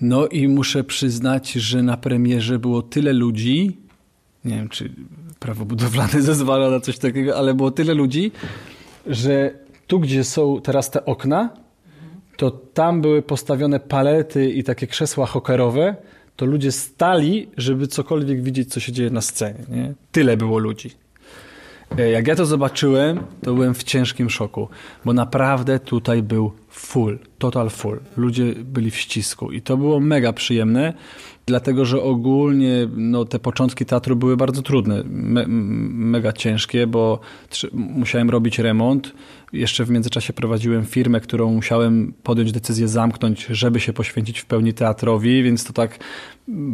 No i muszę przyznać, że na premierze było tyle ludzi, nie wiem, czy prawo budowlane zezwala na coś takiego, ale było tyle ludzi, że tu, gdzie są teraz te okna, to tam były postawione palety i takie krzesła hokerowe, to ludzie stali, żeby cokolwiek widzieć, co się dzieje na scenie. Nie? Tyle było ludzi. E, jak ja to zobaczyłem, to byłem w ciężkim szoku, bo naprawdę tutaj był full, total full. Ludzie byli w ścisku i to było mega przyjemne, dlatego że ogólnie no, te początki teatru były bardzo trudne, me, mega ciężkie, bo musiałem robić remont. Jeszcze w międzyczasie prowadziłem firmę, którą musiałem podjąć decyzję zamknąć, żeby się poświęcić w pełni teatrowi, więc to tak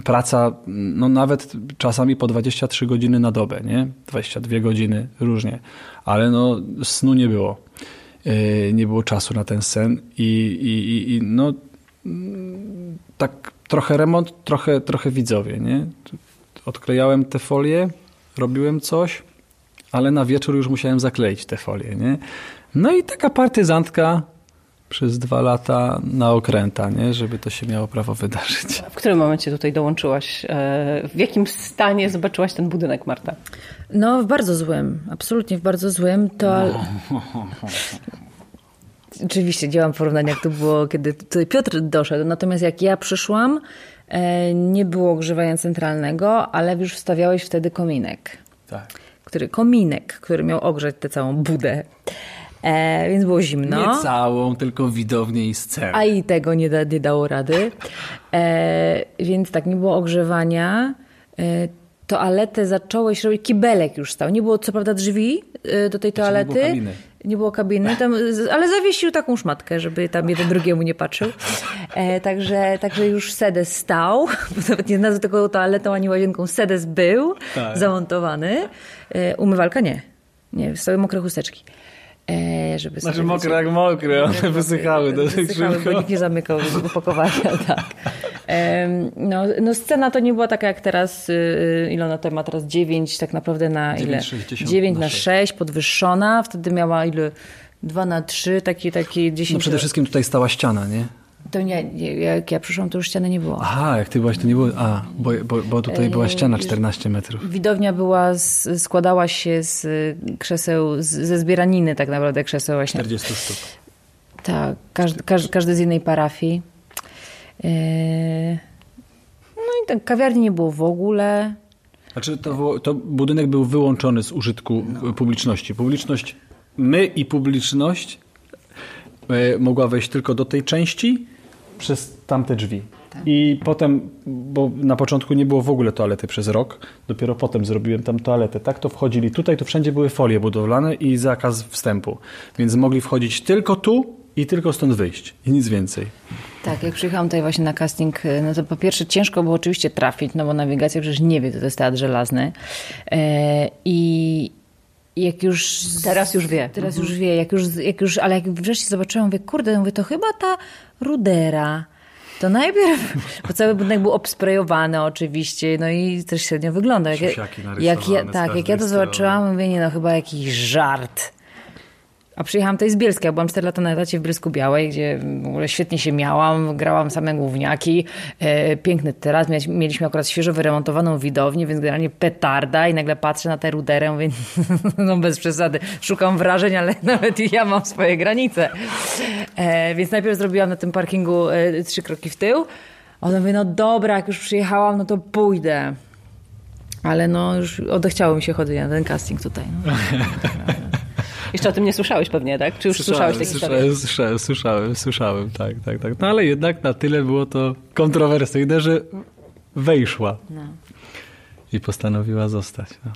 praca, no nawet czasami po 23 godziny na dobę, nie? 22 godziny, różnie, ale no snu nie było. E, nie było czasu na ten sen i, i, i no tak trochę remont, trochę, trochę widzowie, nie? Odklejałem te folie, robiłem coś, ale na wieczór już musiałem zakleić te folie, nie? No i taka partyzantka przez dwa lata na okręta, nie? żeby to się miało prawo wydarzyć. W którym momencie tutaj dołączyłaś? E, w jakim stanie zobaczyłaś ten budynek, Marta? No, w bardzo złym, absolutnie w bardzo złym. To. No. Oczywiście działam porównanie, jak to było, kiedy tutaj Piotr doszedł. Natomiast jak ja przyszłam, e, nie było ogrzewania centralnego, ale już wstawiałeś wtedy kominek. Tak. Który, kominek, który miał ogrzać tę całą budę. E, więc było zimno. Nie całą, tylko widownię i scenę. A i tego nie, da, nie dało rady. E, więc tak, nie było ogrzewania. E, toaletę zacząłeś robić, kibelek już stał. Nie było co prawda drzwi e, do tej toalety. Nie było kabiny. Nie było kabiny tam, ale zawiesił taką szmatkę, żeby tam jeden drugiemu nie patrzył. E, także, także już sedes stał, bo nawet nie nazwę tego toaletą ani łazienką. Sedes był tak. zamontowany. E, umywalka nie. Nie, stały mokre chusteczki. E, żeby znaczy mokre jak mokre, one wysychały dosyć szybko. Bo nikt nie zamykał opakowania, tak. No, no scena to nie była taka jak teraz, y, y, ile ona ma teraz? 9 tak naprawdę na 9, ile? 6, 9 na 6. 6, podwyższona. Wtedy miała ile? 2 na 3, taki, taki 10. No przede wszystkim tutaj stała ściana, nie? To nie, jak ja przyszłam, to już ściany nie było. Aha, jak ty byłaś, to nie było. A, bo, bo, bo tutaj była ściana 14 metrów. Widownia była, z, składała się z krzeseł, z, ze zbieraniny tak naprawdę krzeseł właśnie. 40 sztuk. Tak, każdy, każdy, każdy z innej parafii. E, no i tak, kawiarni nie było w ogóle. Znaczy to, to budynek był wyłączony z użytku publiczności. Publiczność, my i publiczność e, mogła wejść tylko do tej części przez tamte drzwi. I potem, bo na początku nie było w ogóle toalety przez rok, dopiero potem zrobiłem tam toaletę. Tak to wchodzili. Tutaj to wszędzie były folie budowlane i zakaz wstępu. Więc mogli wchodzić tylko tu i tylko stąd wyjść. I nic więcej. Tak, jak przyjechałam tutaj właśnie na casting, e, no to po pierwsze ciężko było oczywiście trafić, no bo nawigacja przecież nie wie, to jest teatr żelazny. E, I jak już... Teraz już wie. Teraz mhm. już wie, jak już, jak już, ale jak wreszcie zobaczyłam, mówię, kurde, mówię, to chyba ta rudera. To najpierw, bo cały budynek był obsprejowany oczywiście, no i też średnio wygląda. Jak, jak ja, tak, jak ja to zobaczyłam, mówię, nie no, chyba jakiś żart. A przyjechałam tutaj z Bielska. Byłam 4 lata na etacie w Brysku Białej, gdzie w ogóle świetnie się miałam. Grałam same główniaki. E, piękny teraz. Mieliśmy akurat świeżo wyremontowaną widownię, więc generalnie petarda i nagle patrzę na tę ruderę, mówię, no bez przesady. Szukam wrażeń, ale nawet ja mam swoje granice. E, więc najpierw zrobiłam na tym parkingu e, trzy kroki w tył. Ona mówi, no dobra, jak już przyjechałam, no to pójdę. Ale no już odechciało mi się chodzić na ten casting tutaj. No. Jeszcze o tym nie słyszałeś pewnie, tak? Czy już słyszałem, słyszałeś takie słyszałem, słyszałem, słyszałem, słyszałem, tak, tak, tak. No ale jednak na tyle było to kontrowersyjne, że wejszła. No. I postanowiła zostać. No.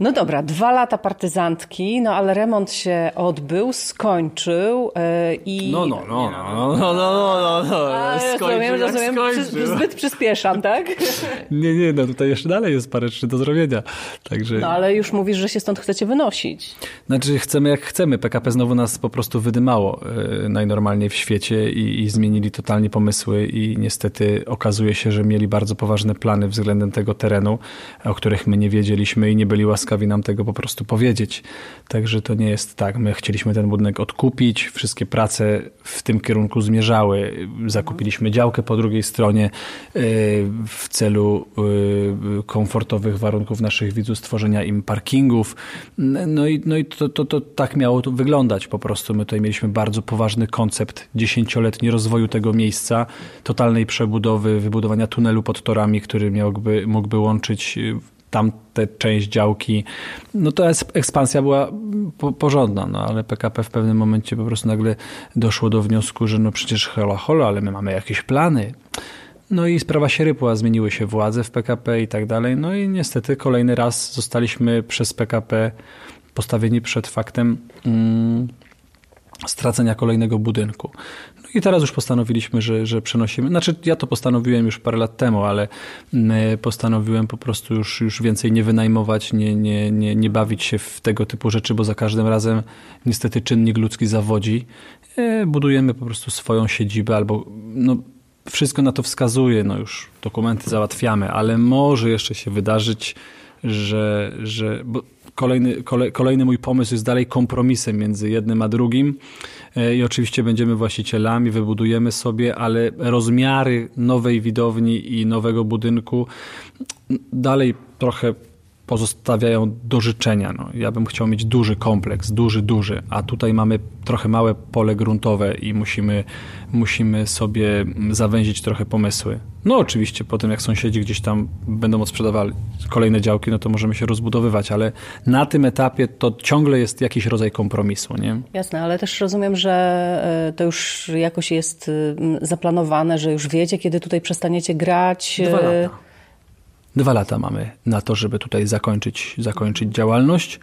No dobra, dwa lata partyzantki, no ale remont się odbył, skończył yy, i... No, no, no, no, no, no, no, no, no. skończył, rozumiem, rozumiem, skończył. zbyt przyspieszam, tak? Nie, nie, no tutaj jeszcze dalej jest parę rzeczy do zrobienia, także... No ale już mówisz, że się stąd chcecie wynosić. Znaczy chcemy jak chcemy, PKP znowu nas po prostu wydymało yy, najnormalniej w świecie i, i zmienili totalnie pomysły i niestety okazuje się, że mieli bardzo poważne plany względem tego terenu, o których my nie wiedzieliśmy i nie byli łaskawi nam tego po prostu powiedzieć. Także to nie jest tak. My chcieliśmy ten budynek odkupić, wszystkie prace w tym kierunku zmierzały. Zakupiliśmy działkę po drugiej stronie y, w celu y, komfortowych warunków naszych widzów, stworzenia im parkingów. No i, no i to, to, to tak miało to wyglądać po prostu. My tutaj mieliśmy bardzo poważny koncept dziesięcioletni rozwoju tego miejsca, totalnej przebudowy, wybudowania tunelu pod torami, który miałby, mógłby łączyć tamte część działki, no to ekspansja była porządna, no ale PKP w pewnym momencie po prostu nagle doszło do wniosku, że no przecież hola hola, ale my mamy jakieś plany. No i sprawa się rypła, zmieniły się władze w PKP i tak dalej. No i niestety kolejny raz zostaliśmy przez PKP postawieni przed faktem mm, stracenia kolejnego budynku. I teraz już postanowiliśmy, że, że przenosimy. Znaczy, ja to postanowiłem już parę lat temu, ale mm, postanowiłem po prostu już, już więcej nie wynajmować, nie, nie, nie, nie bawić się w tego typu rzeczy, bo za każdym razem niestety czynnik ludzki zawodzi. E, budujemy po prostu swoją siedzibę albo no, wszystko na to wskazuje, no już dokumenty załatwiamy, ale może jeszcze się wydarzyć, że, że bo kolejny, kolej, kolejny mój pomysł jest dalej kompromisem między jednym a drugim. E, i oczywiście będziemy właścicielami, wybudujemy sobie, ale rozmiary nowej widowni i nowego budynku dalej trochę pozostawiają do życzenia. No, ja bym chciał mieć duży kompleks, duży, duży, a tutaj mamy trochę małe pole gruntowe i musimy, musimy sobie zawęzić trochę pomysły. No oczywiście po tym jak sąsiedzi gdzieś tam będą odsprzedawali kolejne działki, no to możemy się rozbudowywać, ale na tym etapie to ciągle jest jakiś rodzaj kompromisu, nie? Jasne, ale też rozumiem, że e, to już jakoś jest zaplanowane, że już wiecie, kiedy tutaj przestaniecie grać. Dwa lata. Dwa lata mamy na to, żeby tutaj zakończyć, zakończyć działalność.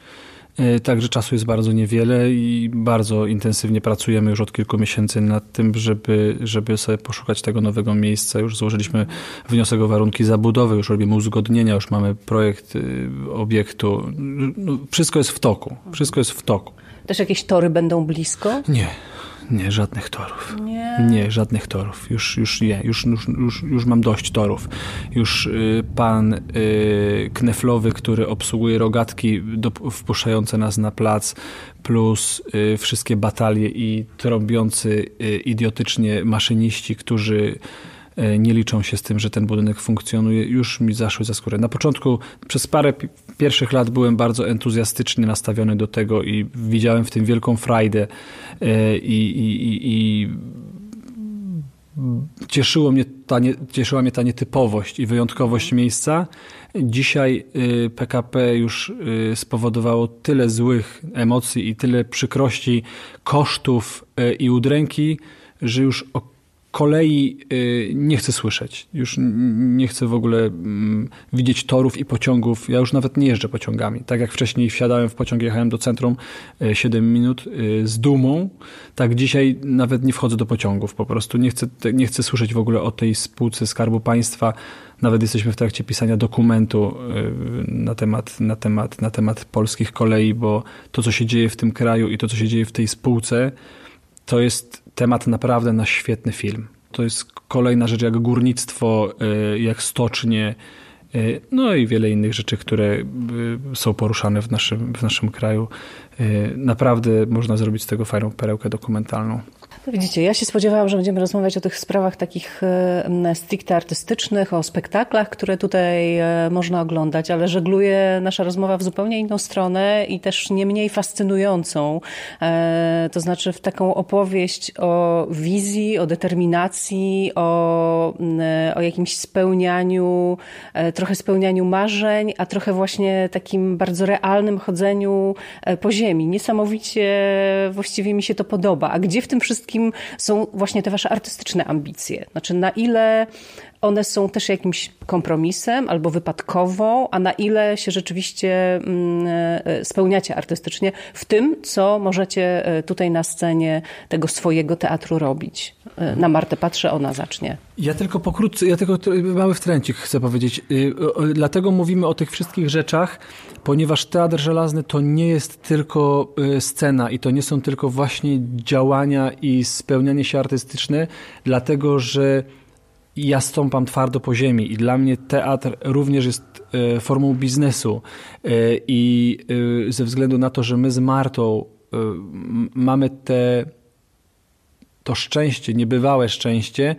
E, także czasu jest bardzo niewiele i bardzo intensywnie pracujemy już od kilku miesięcy nad tym, żeby, żeby sobie poszukać tego nowego miejsca. Już złożyliśmy wniosek o warunki zabudowy, już robimy uzgodnienia, już mamy projekt y, obiektu. No, wszystko jest w toku. Wszystko jest w toku. Też jakieś tory będą blisko? Nie. Nie, żadnych torów. Nie, nie żadnych torów. Już, już nie, już, już, już, już mam dość torów. Już y, pan y, Kneflowy, który obsługuje rogatki do, wpuszczające nas na plac, plus y, wszystkie batalie i trąbiący y, idiotycznie maszyniści, którzy E, nie liczą się z tym, że ten budynek funkcjonuje, już mi zaszły za skórę. Na początku, przez parę pierwszych lat byłem bardzo entuzjastycznie nastawiony do tego i widziałem w tym wielką frajdę e, i, i, i, i cieszyło mnie ta nie, cieszyła mnie ta nietypowość i wyjątkowość miejsca. Dzisiaj PKP y, już y, spowodowało tyle złych emocji i tyle przykrości, kosztów i udręki, że już kolei y, nie chcę słyszeć. Już nie chcę w ogóle mm, widzieć torów i pociągów. Ja już nawet nie jeżdżę pociągami. Tak jak wcześniej wsiadałem w pociąg, jechałem do centrum 7 y, minut y, z dumą, tak dzisiaj nawet nie wchodzę do pociągów. Po prostu nie chcę, nie chcę słyszeć w ogóle o tej spółce Skarbu Państwa. Nawet jesteśmy w trakcie pisania dokumentu na temat, na, temat, na temat polskich kolei, bo to, co się dzieje w tym kraju i to, co się dzieje w tej spółce, to jest temat naprawdę na świetny film. To jest kolejna rzecz jak górnictwo, y, jak stocznie, y, no i wiele innych rzeczy, które y, są poruszane w naszym, w naszym kraju. Naprawdę można zrobić z tego fajną perełkę dokumentalną. Widzicie, ja się spodziewałam, że będziemy rozmawiać o tych sprawach takich e, stricte artystycznych, o spektaklach, które tutaj e, można oglądać, ale żegluje nasza rozmowa w zupełnie inną stronę i też nie mniej fascynującą. E, to znaczy w taką opowieść o wizji, o determinacji, o, o jakimś spełnianiu, trochę spełnianiu marzeń, a trochę właśnie takim bardzo realnym chodzeniu po ziemi. Niesamowicie właściwie mi się to podoba. A gdzie w tym wszystkim są właśnie te wasze artystyczne ambicje? Znaczy, na ile one są też jakimś kompromisem albo wypadkową, a na ile się rzeczywiście mm, e, spełniacie artystycznie w tym, co możecie e, tutaj na scenie tego swojego teatru robić. E, na Martę patrzę, ona zacznie. Ja tylko pokrótce, ja tylko mały wtręcik chcę powiedzieć. Dlatego mówimy o tych wszystkich rzeczach, ponieważ Teatr Żelazny to nie jest tylko scena i to nie są tylko właśnie działania i spełnianie się artystyczne, dlatego że ja stąpam twardo po ziemi i dla mnie teatr również jest e, formą biznesu i ze względu na to, że my z Martą mamy te, to szczęście, niebywałe szczęście,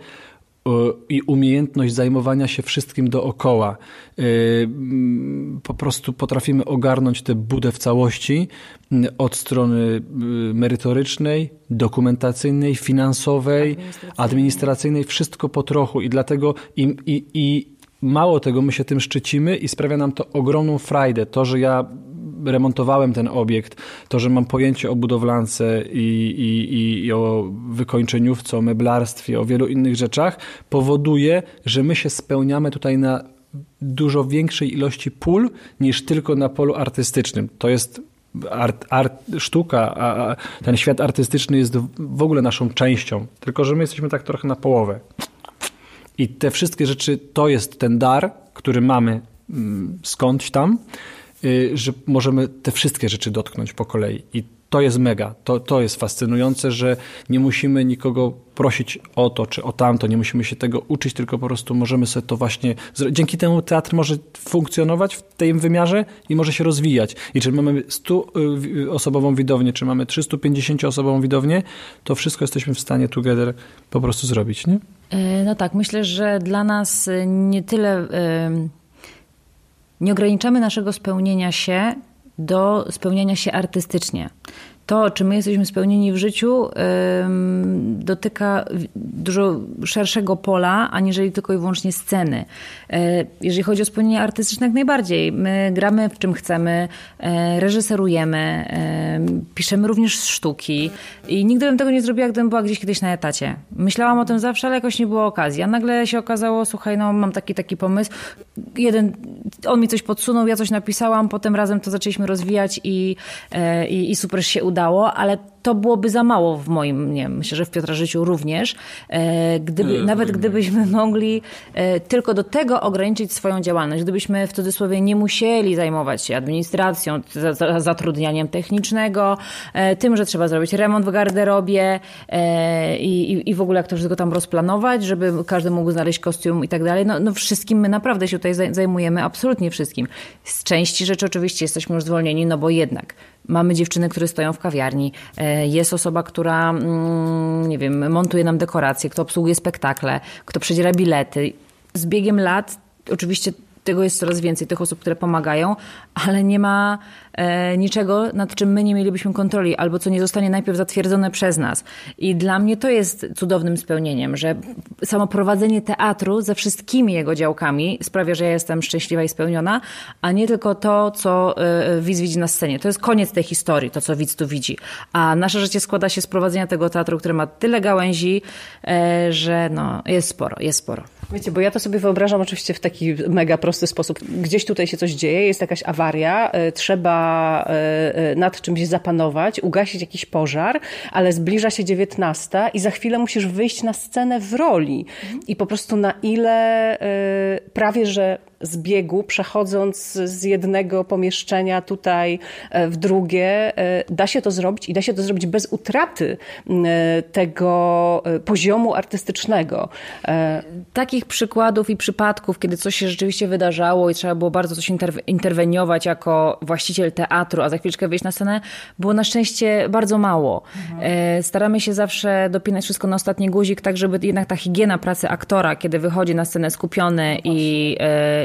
i umiejętność zajmowania się wszystkim dookoła. Y, mm, po prostu potrafimy ogarnąć tę budę w całości mm, od strony y, merytorycznej, dokumentacyjnej, finansowej, administracyjnej, administracyjnej wszystko po trochu i dlatego i, i, i mało tego, my się tym szczycimy i sprawia nam to ogromną frajdę. To, że ja remontowałem ten obiekt, to, że mam pojęcie o budowlance i, i, i o wykończeniówce, o meblarstwie, o wielu innych rzeczach, powoduje, że my się spełniamy tutaj na dużo większej ilości pól niż tylko na polu artystycznym. To jest art, art, sztuka, a, a ten świat artystyczny jest w ogóle naszą częścią, tylko że my jesteśmy tak trochę na połowę. I te wszystkie rzeczy to jest ten dar, który mamy mm, skądś tam, że możemy te wszystkie rzeczy dotknąć po kolei. I to jest mega, to, to jest fascynujące, że nie musimy nikogo prosić o to czy o tamto, nie musimy się tego uczyć, tylko po prostu możemy sobie to właśnie. Dzięki temu teatr może funkcjonować w tym wymiarze i może się rozwijać. I czy mamy 100-osobową widownię, czy mamy 350-osobową widownię, to wszystko jesteśmy w stanie together po prostu zrobić, nie? No tak, myślę, że dla nas nie tyle. Yy nie ograniczamy naszego spełnienia się do spełniania się artystycznie to, czy my jesteśmy spełnieni w życiu, dotyka dużo szerszego pola, aniżeli tylko i wyłącznie sceny. E, jeżeli chodzi o spełnienie artystyczne, jak najbardziej. My gramy w czym chcemy, e, reżyserujemy, piszemy również sztuki i nigdy bym tego nie zrobiła, gdybym była gdzieś kiedyś na etacie. Myślałam o tym zawsze, ale jakoś nie było okazji. A nagle się okazało, słuchaj, no mam taki, taki pomysł. Jeden, on mi coś podsunął, ja coś napisałam, potem razem to zaczęliśmy rozwijać i, e, i, i super się udało udało, ale to byłoby za mało w moim, nie wiem, myślę, że w Piotra życiu również. E, gdyby, nawet gdybyśmy mogli e, tylko do tego ograniczyć swoją działalność, gdybyśmy w cudzysłowie nie musieli zajmować się administracją, zatrudnianiem technicznego, e, tym, że trzeba zrobić remont w garderobie i, i w ogóle jak to wszystko tam rozplanować, żeby każdy mógł znaleźć kostium i tak dalej. No, no wszystkim my naprawdę się tutaj zajmujemy, absolutnie wszystkim. Z części rzeczy oczywiście jesteśmy już zwolnieni, no bo jednak mamy dziewczyny, które stoją w kawiarni, jest osoba, która, mm, nie wiem, montuje nam dekoracje, kto obsługuje spektakle, kto przedziera bilety. Z biegiem lat oczywiście tego jest coraz więcej, tych osób, które pomagają, ale nie ma e, niczego, nad czym my nie mielibyśmy kontroli, albo co nie zostanie najpierw zatwierdzone przez nas. I dla mnie to jest cudownym spełnieniem, że samo prowadzenie teatru ze wszystkimi jego działkami sprawia, że ja jestem szczęśliwa i spełniona, a nie tylko to, co e, widz widzi na scenie. To jest koniec tej historii, to co widz tu widzi. A nasze życie składa się z prowadzenia tego teatru, które ma tyle gałęzi, e, że no, jest sporo, jest sporo. Wiecie, bo ja to sobie wyobrażam oczywiście w taki mega prosty sposób. Gdzieś tutaj się coś dzieje, jest jakaś awaria, e, trzeba e, nad czymś zapanować, ugasić jakiś pożar, ale zbliża się dziewiętnasta i za chwilę musisz wyjść na scenę w roli. I po prostu na ile prawie, że z biegu, przechodząc z jednego pomieszczenia tutaj e, w drugie, e, da się to zrobić i da się to zrobić bez utraty e, tego poziomu artystycznego. Takich przykładów i przypadków, kiedy coś się rzeczywiście wydarzało i trzeba było bardzo coś interweniować jako właściciel teatru, a za chwileczkę wyjść na scenę, było na szczęście bardzo mało. Mhm. Staramy się zawsze dopinać wszystko na ostatni guzik, tak żeby jednak ta higiena pracy aktora, kiedy wychodzi na scenę skupiony i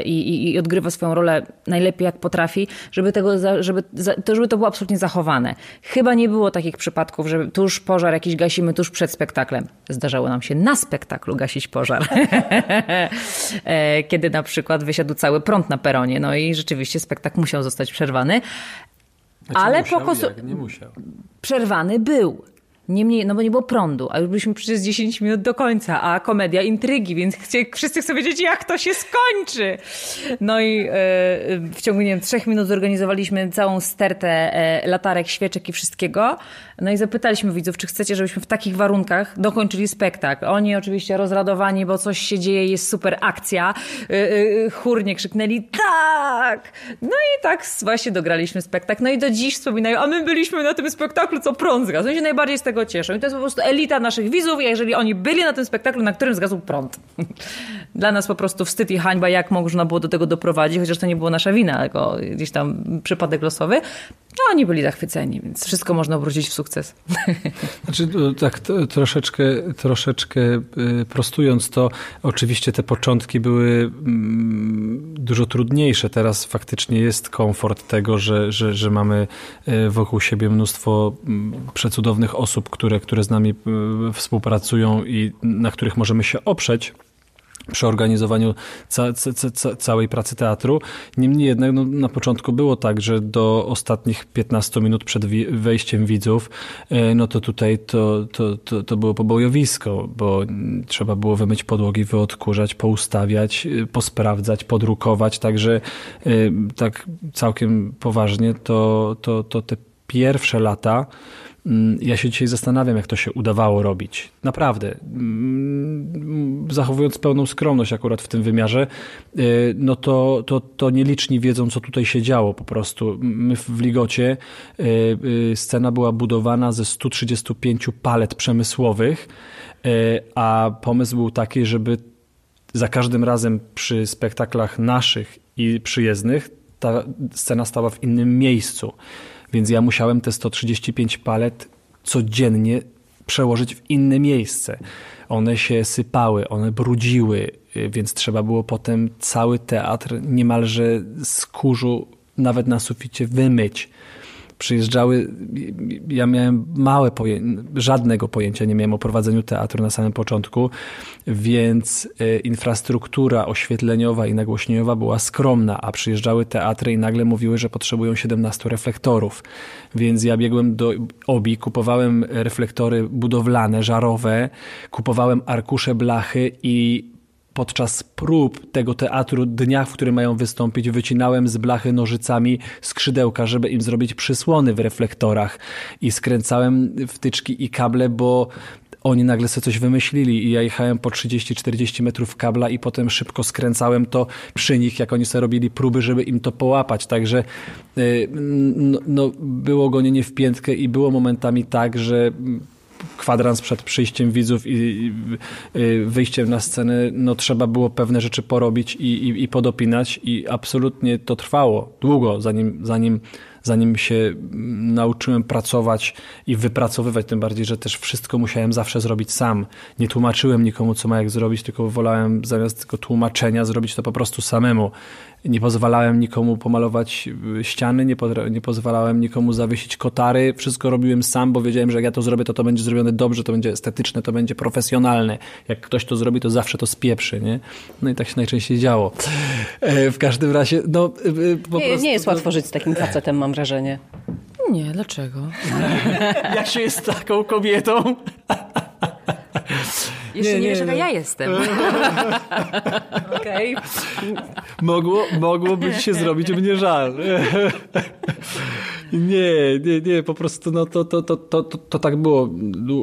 i, i, odgrywa swoją rolę najlepiej jak potrafi, żeby, tego, żeby, to, żeby to było absolutnie zachowane. Chyba nie było takich przypadków, że tuż pożar jakiś gasimy tuż przed spektaklem. Zdarzało nam się na spektaklu gasić pożar. E, kiedy na przykład wysiadł cały prąd na peronie, no i rzeczywiście spektakl musiał zostać przerwany. Ale musiał, po prostu. Przerwany był. Niemniej, no bo nie było prądu, a już byliśmy przez 10 minut do końca, a komedia intrygi, więc wszyscy chcą wiedzieć, jak to się skończy. No i e, w ciągu, nie wiem, trzech minut zorganizowaliśmy całą stertę e, latarek, świeczek i wszystkiego. No i zapytaliśmy widzów, czy chcecie, żebyśmy w takich warunkach dokończyli spektakl. Oni oczywiście rozradowani, bo coś się dzieje, jest super akcja. E, chórnie krzyknęli tak! No i tak właśnie dograliśmy spektakl. No i do dziś wspominają, a my byliśmy na tym spektaklu, co prąd zgasł. się najbardziej z tego tego cieszą. I to jest po prostu elita naszych widzów, jeżeli oni byli na tym spektaklu, na którym zgasł prąd. Dla nas po prostu wstyd i hańba, jak można było do tego doprowadzić, chociaż to nie była nasza wina, tylko gdzieś tam przypadek losowy. No, oni byli zachwyceni, więc wszystko można obrócić w sukces. Znaczy, tak troszeczkę, troszeczkę y, prostując to, oczywiście te początki były mm, dużo trudniejsze. Teraz faktycznie jest komfort tego, że, że, że mamy y, wokół siebie mnóstwo mm, przecudownych osób, które, które z nami współpracują i na których możemy się oprzeć przy organizowaniu ca, ca, ca, całej pracy teatru. Niemniej jednak no, na początku było tak, że do ostatnich 15 minut przed wejściem widzów, e, no to tutaj to, to, to, to było pobojowisko, bo trzeba było wymyć podłogi, wyodkurzać, poustawiać, e, posprawdzać, podrukować, także e, tak całkiem poważnie to, to, to te pierwsze lata ja się dzisiaj zastanawiam, jak to się udawało robić. Naprawdę. Mm, zachowując pełną skromność akurat w tym wymiarze, y, no to, to, to nieliczni wiedzą, co tutaj się działo po prostu. My w Ligocie y, y, scena była budowana ze 135 palet przemysłowych, a pomysł był taki, żeby za każdym razem przy spektaklach naszych i przyjezdnych ta scena stała w innym miejscu. Więc ja musiałem te 135 palet codziennie przełożyć w inne miejsce. One się sypały, one brudziły, y, więc trzeba było potem cały teatr niemalże z kurzu nawet na suficie wymyć przyjeżdżały, ja miałem małe pojęcie, żadnego pojęcia nie miałem o prowadzeniu teatru na samym początku, więc e, infrastruktura oświetleniowa i nagłośnieniowa była skromna, a przyjeżdżały teatry i nagle mówiły, że potrzebują 17 reflektorów. Więc ja biegłem do OBI, kupowałem reflektory budowlane, żarowe, kupowałem arkusze blachy i podczas prób tego teatru, dnia, w którym mają wystąpić, wycinałem z blachy nożycami skrzydełka, żeby im zrobić przysłony w reflektorach i skręcałem wtyczki i kable, bo oni nagle sobie coś wymyślili i ja jechałem po 30-40 metrów kabla i potem szybko skręcałem to przy nich, jak oni sobie robili próby, żeby im to połapać. Także no, no, było gonienie w piętkę i było momentami tak, że kwadrans przed przyjściem widzów i wyjściem na scenę, no trzeba było pewne rzeczy porobić i, i, i podopinać i absolutnie to trwało długo, zanim, zanim, zanim się nauczyłem pracować i wypracowywać, tym bardziej, że też wszystko musiałem zawsze zrobić sam. Nie tłumaczyłem nikomu, co ma jak zrobić, tylko wolałem zamiast tylko tłumaczenia zrobić to po prostu samemu. Nie pozwalałem nikomu pomalować ściany, nie, nie pozwalałem nikomu zawiesić kotary. Wszystko robiłem sam, bo wiedziałem, że jak ja to zrobię, to to będzie zrobione dobrze, to będzie estetyczne, to będzie profesjonalne. Jak ktoś to zrobi, to zawsze to spieprzy, nie? No i tak się najczęściej działo. E, w każdym razie, no... Po nie, prostu, nie jest łatwo żyć z takim facetem, mam wrażenie. Nie, dlaczego? jak się jest taką kobietą? Jeszcze nie, nie wiesz, jaka ja jestem. Okej. Mogło, mogłoby się zrobić mnie żal. Nie, nie, nie, po prostu no to, to, to, to, to, to tak było.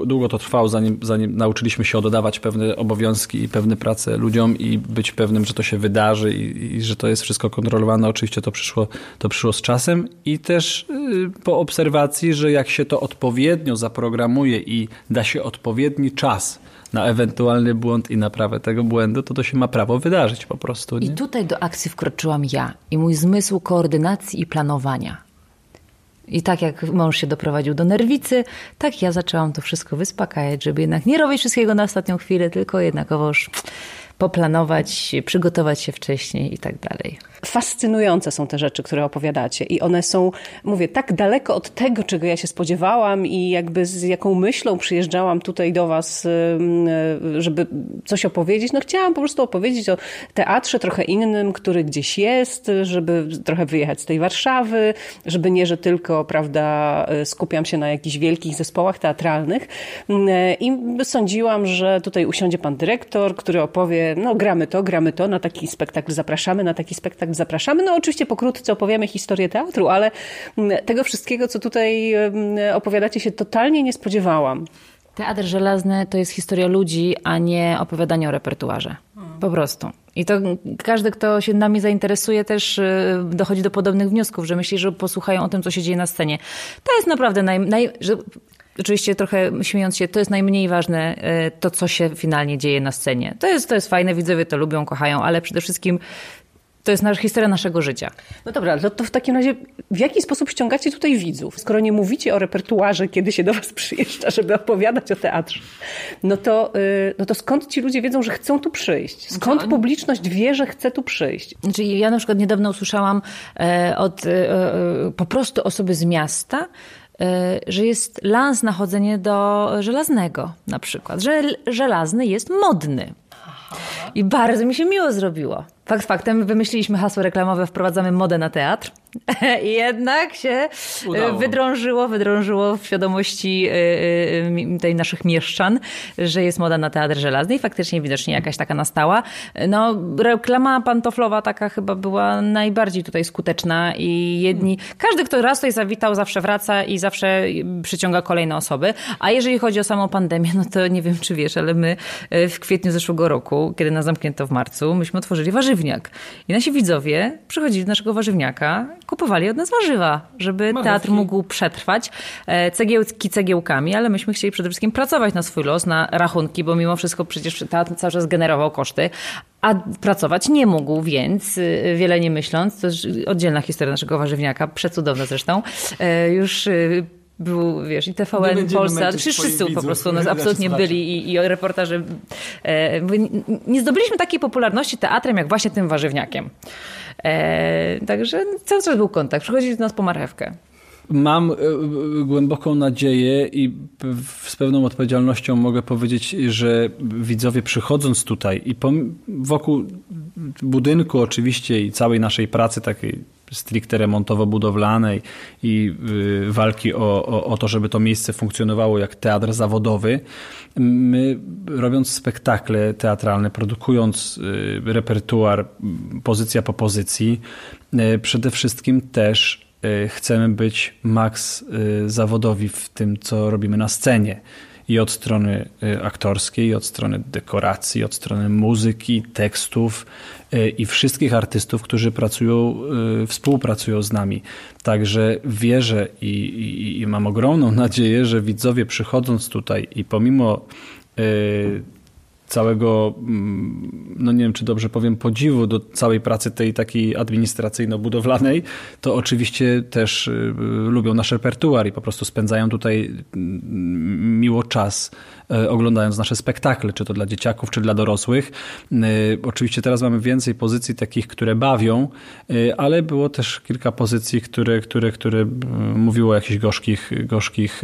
Długo to trwało, zanim, zanim nauczyliśmy się oddawać pewne obowiązki i pewne prace ludziom i być pewnym, że to się wydarzy i, i że to jest wszystko kontrolowane. Oczywiście to przyszło, to przyszło z czasem i też y, po obserwacji, że jak się to odpowiednio zaprogramuje i da się odpowiedni czas na ewentualny błąd i naprawę tego błędu, to to się ma prawo wydarzyć po prostu. Nie? I tutaj do akcji wkroczyłam ja i mój zmysł koordynacji i planowania. I tak jak mąż się doprowadził do nerwicy, tak ja zaczęłam to wszystko wyspakajać, żeby jednak nie robić wszystkiego na ostatnią chwilę, tylko jednakowoż poplanować, przygotować się wcześniej i tak dalej. Fascynujące są te rzeczy, które opowiadacie i one są, mówię, tak daleko od tego, czego ja się spodziewałam i jakby z jaką myślą przyjeżdżałam tutaj do was, żeby coś opowiedzieć. No chciałam po prostu opowiedzieć o teatrze trochę innym, który gdzieś jest, żeby trochę wyjechać z tej Warszawy, żeby nie, że tylko, prawda, skupiam się na jakichś wielkich zespołach teatralnych i sądziłam, że tutaj usiądzie pan dyrektor, który opowie no gramy to, gramy to, na taki spektakl zapraszamy, na taki spektakl zapraszamy. No oczywiście pokrótce opowiemy historię teatru, ale mm, tego wszystkiego, co tutaj mm, opowiadacie się totalnie nie spodziewałam. Teatr żelazny to jest historia ludzi, a nie opowiadanie o repertuarze. Po prostu. I to każdy, kto się nami zainteresuje, też y, dochodzi do podobnych wniosków, że myśli, że posłuchają o tym, co się dzieje na scenie. To jest naprawdę naj, naj, oczywiście trochę śmiejąc się, to jest najmniej ważne, e, to co się finalnie dzieje na scenie. To jest, to jest fajne, widzowie to lubią, kochają, ale przede wszystkim to jest nasza historia naszego życia. No dobra, to, to w takim razie w jaki sposób ściągacie tutaj widzów? Skoro nie mówicie o repertuarze, kiedy się do was przyjeżdża, żeby opowiadać o teatrze, no to, yy, no to skąd ci ludzie wiedzą, że chcą tu przyjść? Skąd znaczy, publiczność wie, że chce tu przyjść? Znaczy ja na przykład niedawno usłyszałam e, od e, e po prostu osoby z miasta, że jest lans na chodzenie do żelaznego na przykład, że żelazny jest modny. I bardzo mi się miło zrobiło. Fakt faktem, wymyśliliśmy hasło reklamowe, wprowadzamy modę na teatr. I jednak się e, Udało. wydrążyło, wydrążyło w świadomości e, e, tej naszych mieszczan, że jest moda na teatr żelazny i faktycznie widocznie jakaś taka nastała. No, reklama pantoflowa taka chyba była najbardziej tutaj skuteczna i jedni, każdy, kto raz tutaj zawitał, zawsze wraca i zawsze przyciąga kolejne osoby. A jeżeli chodzi o samą pandemię, no to nie wiem, czy wiesz, ale my w kwietniu zeszłego roku, kiedy nas zamknięto w marcu, myśmy otworzyli warzywniak. I nasi widzowie przychodzili do naszego warzywniaka kupowali od nas warzywa, żeby teatr mógł przetrwać. E, cegiełki cegiełkami, ale myśmy chcieli przede wszystkim pracować na swój los, na rachunki, bo mimo wszystko przecież teatr cały czas generował koszty, a pracować nie mógł, więc y, wiele nie myśląc, to jest oddzielna historia naszego warzywniaka, przecudowna zresztą, e, już był, wiesz, i TVN, Polsat, wszyscy po prostu nas absolutnie byli i, i reportaże. E, nie zdobyliśmy takiej popularności teatrem, jak właśnie tym warzywniakiem. E, także cały czas był kontakt. Przychodzi do nas po marchewkę. Mam e, głęboką nadzieję i z pewną odpowiedzialnością mogę powiedzieć, że widzowie przychodząc tutaj i wokół budynku oczywiście i całej naszej pracy takiej stricte remontowo-budowlanej i y, walki o, o, o to, żeby to miejsce funkcjonowało jak teatr zawodowy, my robiąc spektakle teatralne, produkując y, repertuar pozycja po pozycji, y, przede wszystkim też chcemy być maks zawodowi w tym, co robimy na scenie. I od strony aktorskiej, i od strony dekoracji, od strony muzyki, tekstów i wszystkich artystów, którzy pracują, y, współpracują z nami. Także wierzę i, i, i mam ogromną nadzieję, że widzowie przychodząc tutaj i pomimo całego, mm, no nie wiem czy dobrze powiem, podziwu do całej pracy tej takiej administracyjno-budowlanej, to oczywiście też lubią nasz repertuar i po prostu spędzają tutaj mm, miło czas oglądając nasze spektakle, czy to dla dzieciaków, czy dla dorosłych. Oczywiście teraz mamy więcej pozycji takich, które bawią, ale było też kilka pozycji, które, które, które mówiło o jakichś gorzkich, gorzkich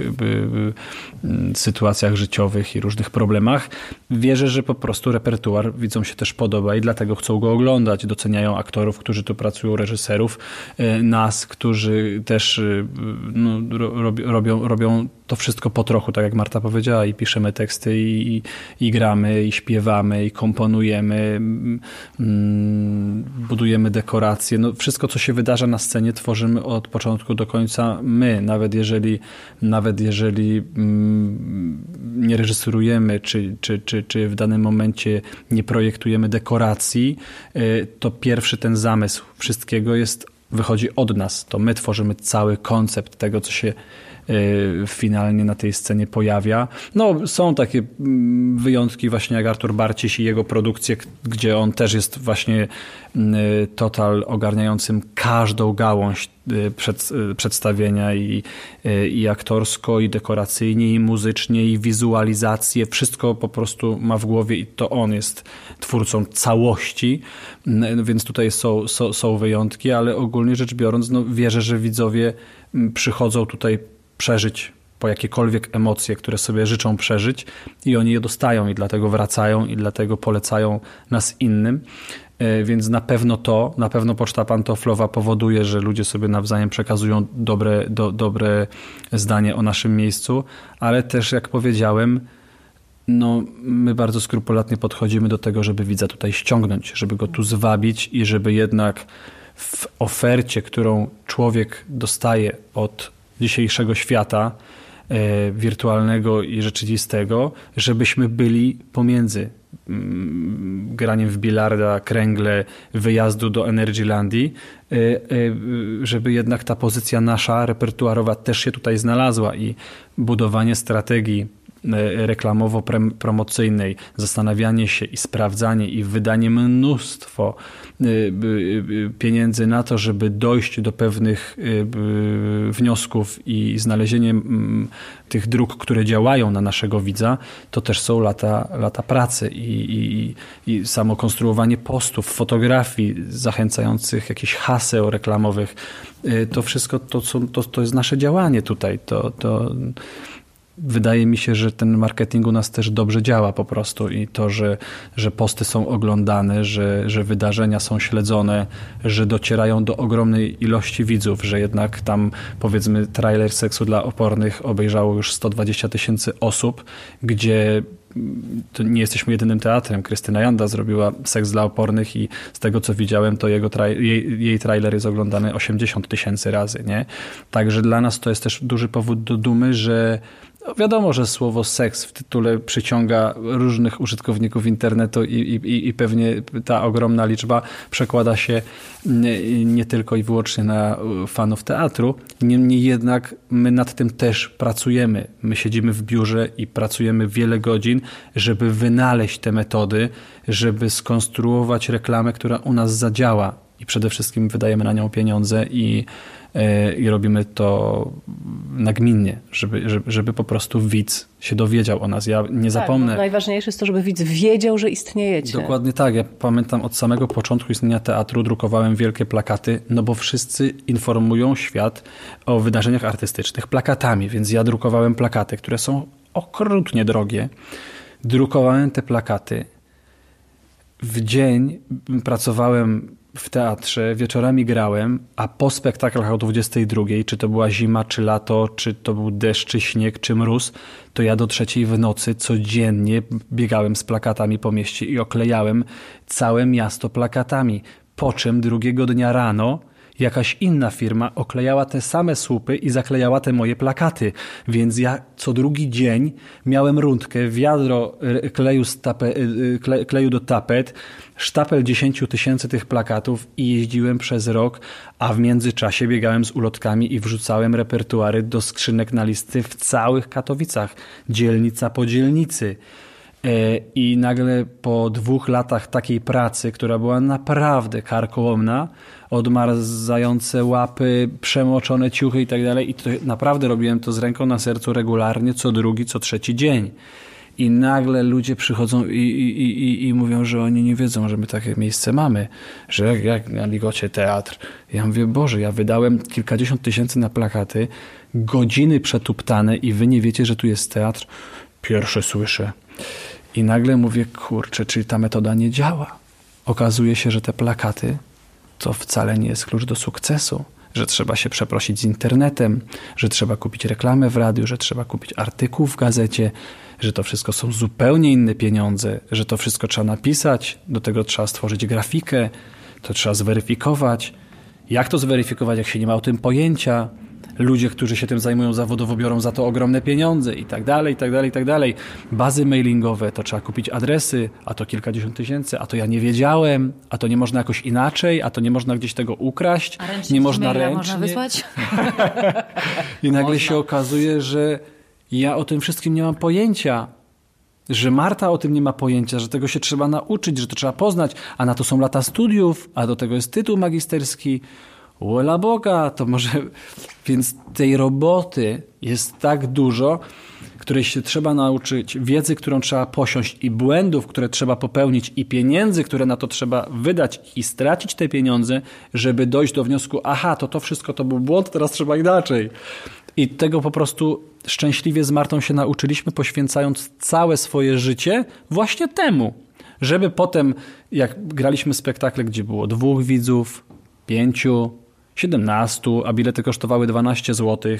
sytuacjach życiowych i różnych problemach. Wierzę, że po prostu repertuar widzom się też podoba i dlatego chcą go oglądać. Doceniają aktorów, którzy tu pracują, reżyserów, nas, którzy też no, robią, robią to wszystko po trochu, tak jak Marta powiedziała, i piszemy teksty, i, i gramy, i śpiewamy, i komponujemy, mm, budujemy dekoracje. No, wszystko, co się wydarza na scenie, tworzymy od początku do końca my, nawet jeżeli, nawet jeżeli mm, nie reżyserujemy, czy, czy, czy, czy w danym momencie nie projektujemy dekoracji, y, to pierwszy ten zamysł wszystkiego jest wychodzi od nas. To my tworzymy cały koncept tego, co się finalnie na tej scenie pojawia. No, są takie mm, wyjątki właśnie jak Artur Barciś i jego produkcje, gdzie on też jest właśnie y, total ogarniającym każdą gałąź y, przed, przedstawienia i, i aktorsko, i dekoracyjnie, i muzycznie, i wizualizację. Wszystko po prostu ma w głowie i to on jest twórcą całości, więc tutaj są, są, są wyjątki, ale ogólnie rzecz biorąc, no, wierzę, że widzowie przychodzą tutaj przeżyć po jakiekolwiek emocje, które sobie życzą przeżyć i oni je dostają i dlatego wracają i dlatego polecają nas innym. E, więc na pewno to, na pewno poczta pantoflowa powoduje, że ludzie sobie nawzajem przekazują dobre, do, dobre zdanie o naszym miejscu, ale też jak powiedziałem, no, my bardzo skrupulatnie podchodzimy do tego, żeby widza tutaj ściągnąć, żeby go tu zwabić i żeby jednak w ofercie, którą człowiek dostaje od dzisiejszego świata, e, wirtualnego i rzeczywistego, żebyśmy byli pomiędzy mm, graniem w bilarda, kręgle, wyjazdu do Energylandii, e, e, żeby jednak ta pozycja nasza, repertuarowa też się tutaj znalazła i budowanie strategii reklamowo-promocyjnej, zastanawianie się i sprawdzanie i wydanie mnóstwo e, pieniędzy na to, żeby dojść do pewnych e, wniosków i znalezienie tych dróg, które działają na naszego widza, to też są lata, lata pracy i, i, i samo konstruowanie postów, fotografii zachęcających, jakichś haseł reklamowych. To wszystko to, to, to jest nasze działanie tutaj. To, to wydaje mi się, że ten marketing u nas też dobrze działa po prostu i to, że, że posty są oglądane, że, że wydarzenia są śledzone, że docierają do ogromnej ilości widzów, że jednak tam powiedzmy trailer seksu dla opornych obejrzało już 120 tysięcy osób, gdzie to nie jesteśmy jedynym teatrem. Krystyna Janda zrobiła Seks dla opornych i z tego co widziałem, to jego jej, jej trailer jest oglądany 80 tysięcy razy. Nie? Także dla nas to jest też duży powód do dumy, że wiadomo, że słowo seks w tytule przyciąga różnych użytkowników internetu i, i, i pewnie ta ogromna liczba przekłada się nie, nie, tylko i wyłącznie na fanów teatru. Niemniej jednak my nad tym też pracujemy. My siedzimy w biurze i pracujemy wiele godzin, żeby wynaleźć te metody, żeby skonstruować reklamę, która u nas zadziała i przede wszystkim wydajemy na nią pieniądze i i robimy to nagminnie, żeby, żeby, żeby po prostu widz się dowiedział o nas. Ja nie tak, zapomnę. No najważniejsze jest to, żeby widz wiedział, że istniejecie. Dokładnie tak. Ja pamiętam od samego początku istnienia teatru drukowałem wielkie plakaty, no bo wszyscy informują świat o wydarzeniach artystycznych plakatami, więc ja drukowałem plakaty, które są okrutnie drogie. Drukowałem te plakaty. W dzień pracowałem w teatrze, wieczorami grałem, a po spektaklach o 22, czy to była zima, czy lato, czy to był deszcz, czy śnieg, czy mróz, to ja do trzeciej w nocy codziennie biegałem z plakatami po mieście i oklejałem całe miasto plakatami. Po czym drugiego dnia rano jakaś inna firma oklejała te same słupy i zaklejała te moje plakaty. Więc ja co drugi dzień miałem rundkę, wiadro e, kleju, tape, e, kleju do tapet, sztapel 10 tysięcy tych plakatów i jeździłem przez rok, a w międzyczasie biegałem z ulotkami i wrzucałem repertuary do skrzynek na listy w całych Katowicach, dzielnica po dzielnicy. E, I nagle po dwóch latach takiej pracy, która była naprawdę karkołomna, odmarzające łapy, przemoczone ciuchy i tak dalej. I to naprawdę robiłem to z ręką na sercu regularnie, co drugi, co trzeci dzień. i nagle ludzie przychodzą i, i, i, i mówią, że oni nie wiedzą, że my takie miejsce mamy, że jak, jak na Ligocie teatr. Ja mówię, Boże, ja wydałem kilkadziesiąt tysięcy na plakaty, godziny przetuptane i wy nie wiecie, że tu jest teatr. Pierwsze słyszę. I nagle mówię, kurczę, czyli ta metoda nie działa. Okazuje się, że te plakaty to wcale nie jest klucz do sukcesu że trzeba się przeprosić z internetem, że trzeba kupić reklamę w radiu, że trzeba kupić artykuł w gazecie, że to wszystko są zupełnie inne pieniądze, że to wszystko trzeba napisać, do tego trzeba stworzyć grafikę, to trzeba zweryfikować. Jak to zweryfikować, jak się nie ma o tym pojęcia? Ludzie, którzy się tym zajmują zawodowo, biorą za to ogromne pieniądze i tak dalej, i tak dalej, i tak dalej. Bazy mailingowe, to trzeba kupić adresy, a to kilkadziesiąt tysięcy, a to ja nie wiedziałem, a to nie można jakoś inaczej, a to nie można gdzieś tego ukraść, nie można ręcznie. Można wysłać? I nagle można. się okazuje, że ja o tym wszystkim nie mam pojęcia że Marta o tym nie ma pojęcia, że tego się trzeba nauczyć, że to trzeba poznać, a na to są lata studiów, a do tego jest tytuł magisterski. Łola Boga, to może... Więc tej roboty jest tak dużo, której się trzeba nauczyć, wiedzy, którą trzeba posiąść i błędów, które trzeba popełnić i pieniędzy, które na to trzeba wydać i stracić te pieniądze, żeby dojść do wniosku, aha, to to wszystko to był błąd, teraz trzeba inaczej. I tego po prostu szczęśliwie z Martą się nauczyliśmy, poświęcając całe swoje życie właśnie temu, żeby potem, jak graliśmy spektakle, gdzie było dwóch widzów, pięciu, 17, a bilety kosztowały 12 zł,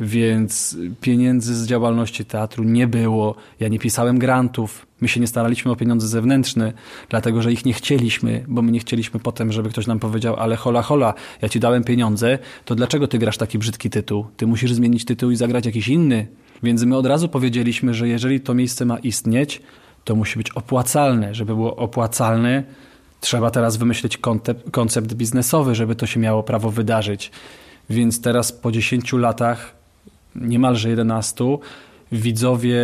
więc pieniędzy z działalności teatru nie było. Ja nie pisałem grantów. My się nie staraliśmy o pieniądze zewnętrzne, dlatego że ich nie chcieliśmy, bo my nie chcieliśmy potem, żeby ktoś nam powiedział, ale hola, hola, ja ci dałem pieniądze, to dlaczego ty grasz taki brzydki tytuł? Ty musisz zmienić tytuł i zagrać jakiś inny. Więc my od razu powiedzieliśmy, że jeżeli to miejsce ma istnieć, to musi być opłacalne. Żeby było opłacalne, Trzeba teraz wymyślić koncept, koncept biznesowy, żeby to się miało prawo wydarzyć. Więc teraz po 10 latach, niemalże 11, widzowie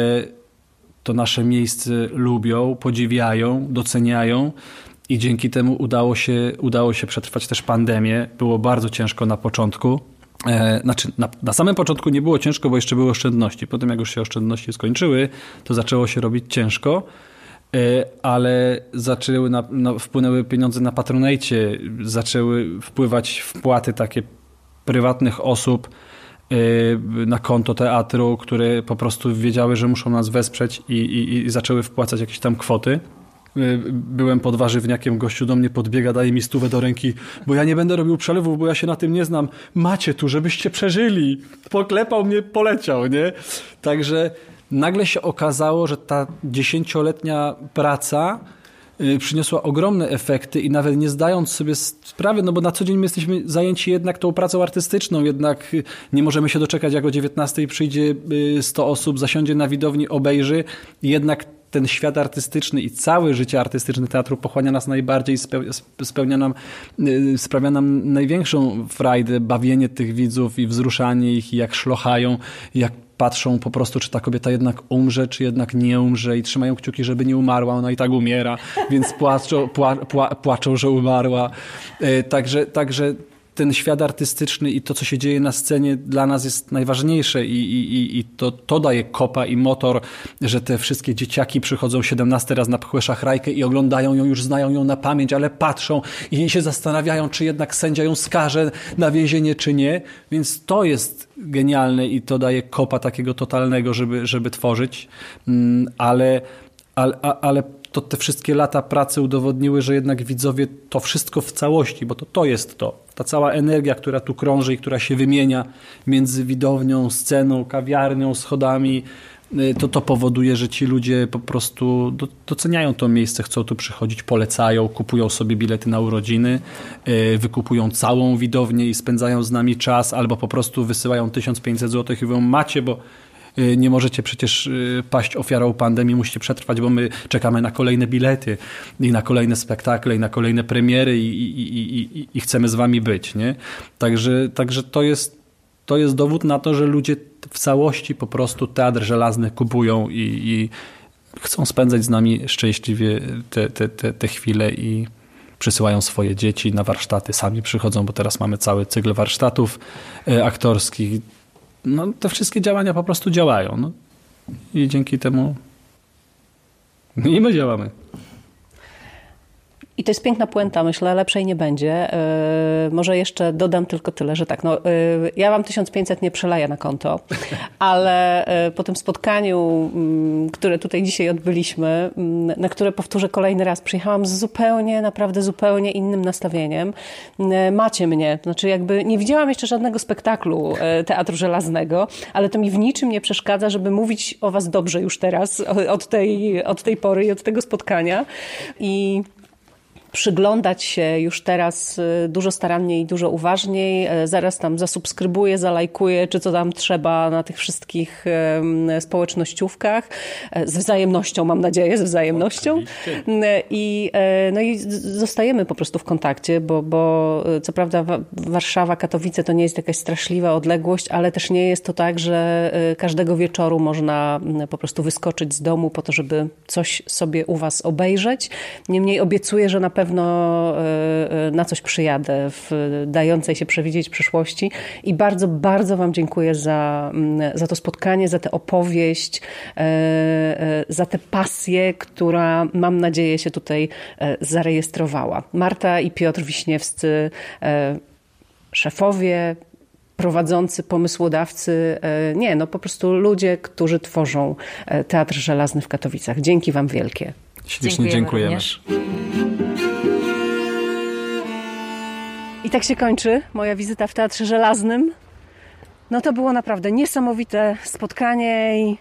to nasze miejsce lubią, podziwiają, doceniają i dzięki temu udało się, udało się przetrwać też pandemię. Było bardzo ciężko na początku. E, znaczy, na, na, samym początku nie było ciężko, bo jeszcze były oszczędności. Potem, jak już się oszczędności skończyły, to zaczęło się robić ciężko. E, ale zaczęły na, na, wpłynęły pieniądze na Patronate, zaczęły wpływać wpłaty takie prywatnych osób e, na konto teatru, które po prostu wiedziały, że muszą nas wesprzeć i, i, i zaczęły wpłacać jakieś tam kwoty. E, byłem pod warzywniakiem, gościu do mnie podbiega, daje mi stówę do ręki, bo ja nie będę robił przelewów, bo ja się na tym nie znam. Macie tu, żebyście przeżyli. Poklepał mnie, poleciał, nie? Także nagle się okazało, że ta dziesięcioletnia praca y, przyniosła ogromne efekty i nawet nie zdając sobie sprawy, no bo na co dzień my jesteśmy zajęci jednak tą pracą artystyczną, jednak y, nie możemy się doczekać, jak o 19 przyjdzie 100 y, osób, zasiądzie na widowni, obejrzy, jednak ten świat artystyczny i całe życie artystyczne teatru pochłania nas najbardziej, spełnia nam, sprawia nam największą frajdę, bawienie tych widzów i wzruszanie ich, i jak szlochają, jak patrzą po prostu, czy ta kobieta jednak umrze, czy jednak nie umrze i trzymają kciuki, żeby nie umarła, ona i tak umiera, więc płaczą, pła, pła, płaczą że umarła. E, także, także ten świat artystyczny i to, co się dzieje na scenie dla nas jest najważniejsze i, i, i to, to daje kopa i motor, że te wszystkie dzieciaki przychodzą 17 raz na pchłę szachrajkę i oglądają ją, już znają ją na pamięć, ale patrzą i się zastanawiają, czy jednak sędzia ją skaże na więzienie, czy nie. Więc to jest genialne i to daje kopa takiego totalnego, żeby, żeby tworzyć, mm, ale, ale, ale to te wszystkie lata pracy udowodniły, że jednak widzowie to wszystko w całości, bo to, to jest to. Ta cała energia, która tu krąży i która się wymienia między widownią, sceną, kawiarnią, schodami, y, to to powoduje, że ci ludzie po prostu doceniają to miejsce, chcą tu przychodzić, polecają, kupują sobie bilety na urodziny, y, wykupują całą widownię i spędzają z nami czas, albo po prostu wysyłają 1500 zł i mówią macie, bo nie możecie przecież y, paść ofiarą pandemii, musicie przetrwać, bo my czekamy na kolejne bilety i na kolejne spektakle i na kolejne premiery i, i, i, i chcemy z wami być. Nie? Także, także to, jest, to jest dowód na to, że ludzie w całości po prostu teatr żelazny kupują i, i chcą spędzać z nami szczęśliwie te, te, te, te chwile i przysyłają swoje dzieci na warsztaty, sami przychodzą, bo teraz mamy cały cykl warsztatów y, aktorskich no, te wszystkie działania po prostu działają. No. I dzięki temu i my działamy. I to jest piękna puenta, myślę, lepszej nie będzie. Yy, może jeszcze dodam tylko tyle, że tak, no, yy, ja wam 1500 nie przeleję na konto, ale yy, po tym spotkaniu, mm, które tutaj dzisiaj odbyliśmy, mm, na które powtórzę kolejny raz, przyjechałam z zupełnie, naprawdę zupełnie innym nastawieniem. Macie mnie, znaczy jakby nie widziałam jeszcze żadnego spektaklu Teatru Żelaznego, ale to mi w niczym nie przeszkadza, żeby mówić o was dobrze już teraz, od tej, od tej pory i od tego spotkania. I przyglądać się już teraz y, dużo staranniej i dużo uważniej. E, zaraz tam zasubskrybuję, zalajkuję, czy co tam trzeba na tych wszystkich społecznościówkach. E, z wzajemnością, mam nadzieję, z wzajemnością. I, e, no i zostajemy po prostu w kontakcie, bo, bo co prawda Warszawa, Katowice to nie jest jakaś straszliwa odległość, ale też nie jest to tak, że każdego wieczoru można po prostu wyskoczyć z domu po to, żeby coś sobie u was obejrzeć. Niemniej obiecuję, że na pewno pewno e, e, na coś przyjadę w dającej się przewidzieć przyszłości i bardzo, bardzo Wam dziękuję za, mm, za to spotkanie, za tę opowieść, e, za tę pasję, która mam nadzieję się tutaj zarejestrowała. Marta i Piotr Wiśniewscy, szefowie, prowadzący, pomysłodawcy, nie, no po prostu ludzie, którzy tworzą Teatr Żelazny w Katowicach. Dzięki Wam wielkie. Ślicznie dziękujemy. dziękujemy. I tak się kończy moja wizyta w Teatrze Żelaznym. No to było naprawdę niesamowite spotkanie i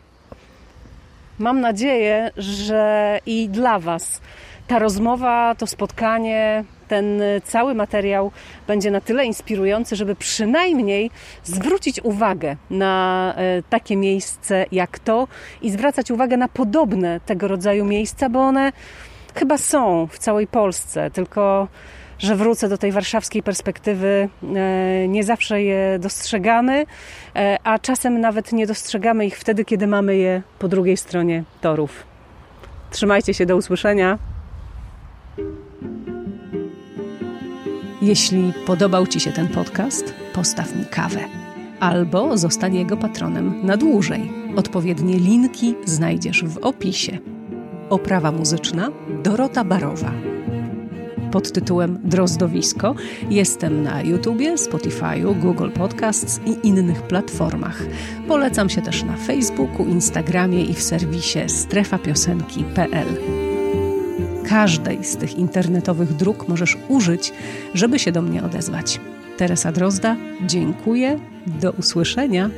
mam nadzieję, że i dla Was ta rozmowa, to spotkanie, ten cały materiał będzie na tyle inspirujący, żeby przynajmniej zwrócić uwagę na e, takie miejsce jak to i zwracać uwagę na podobne tego rodzaju miejsca, bo one chyba są w całej Polsce, tylko że wrócę do tej warszawskiej perspektywy. E, nie zawsze je dostrzegamy, e, a czasem nawet nie dostrzegamy ich wtedy, kiedy mamy je po drugiej stronie torów. Trzymajcie się, do usłyszenia. Jeśli podobał Ci się ten podcast, postaw mi kawę albo zostań jego patronem na dłużej. Odpowiednie linki znajdziesz w opisie. Oprawa muzyczna Dorota Barowa pod tytułem Drozdowisko. Jestem na YouTubie, Spotify'u, Google Podcasts i innych platformach. Polecam się też na Facebooku, Instagramie i w serwisie strefapiosenki.pl. Każdej z tych internetowych dróg możesz użyć, żeby się do mnie odezwać. Teresa Drozda, dziękuję, do usłyszenia.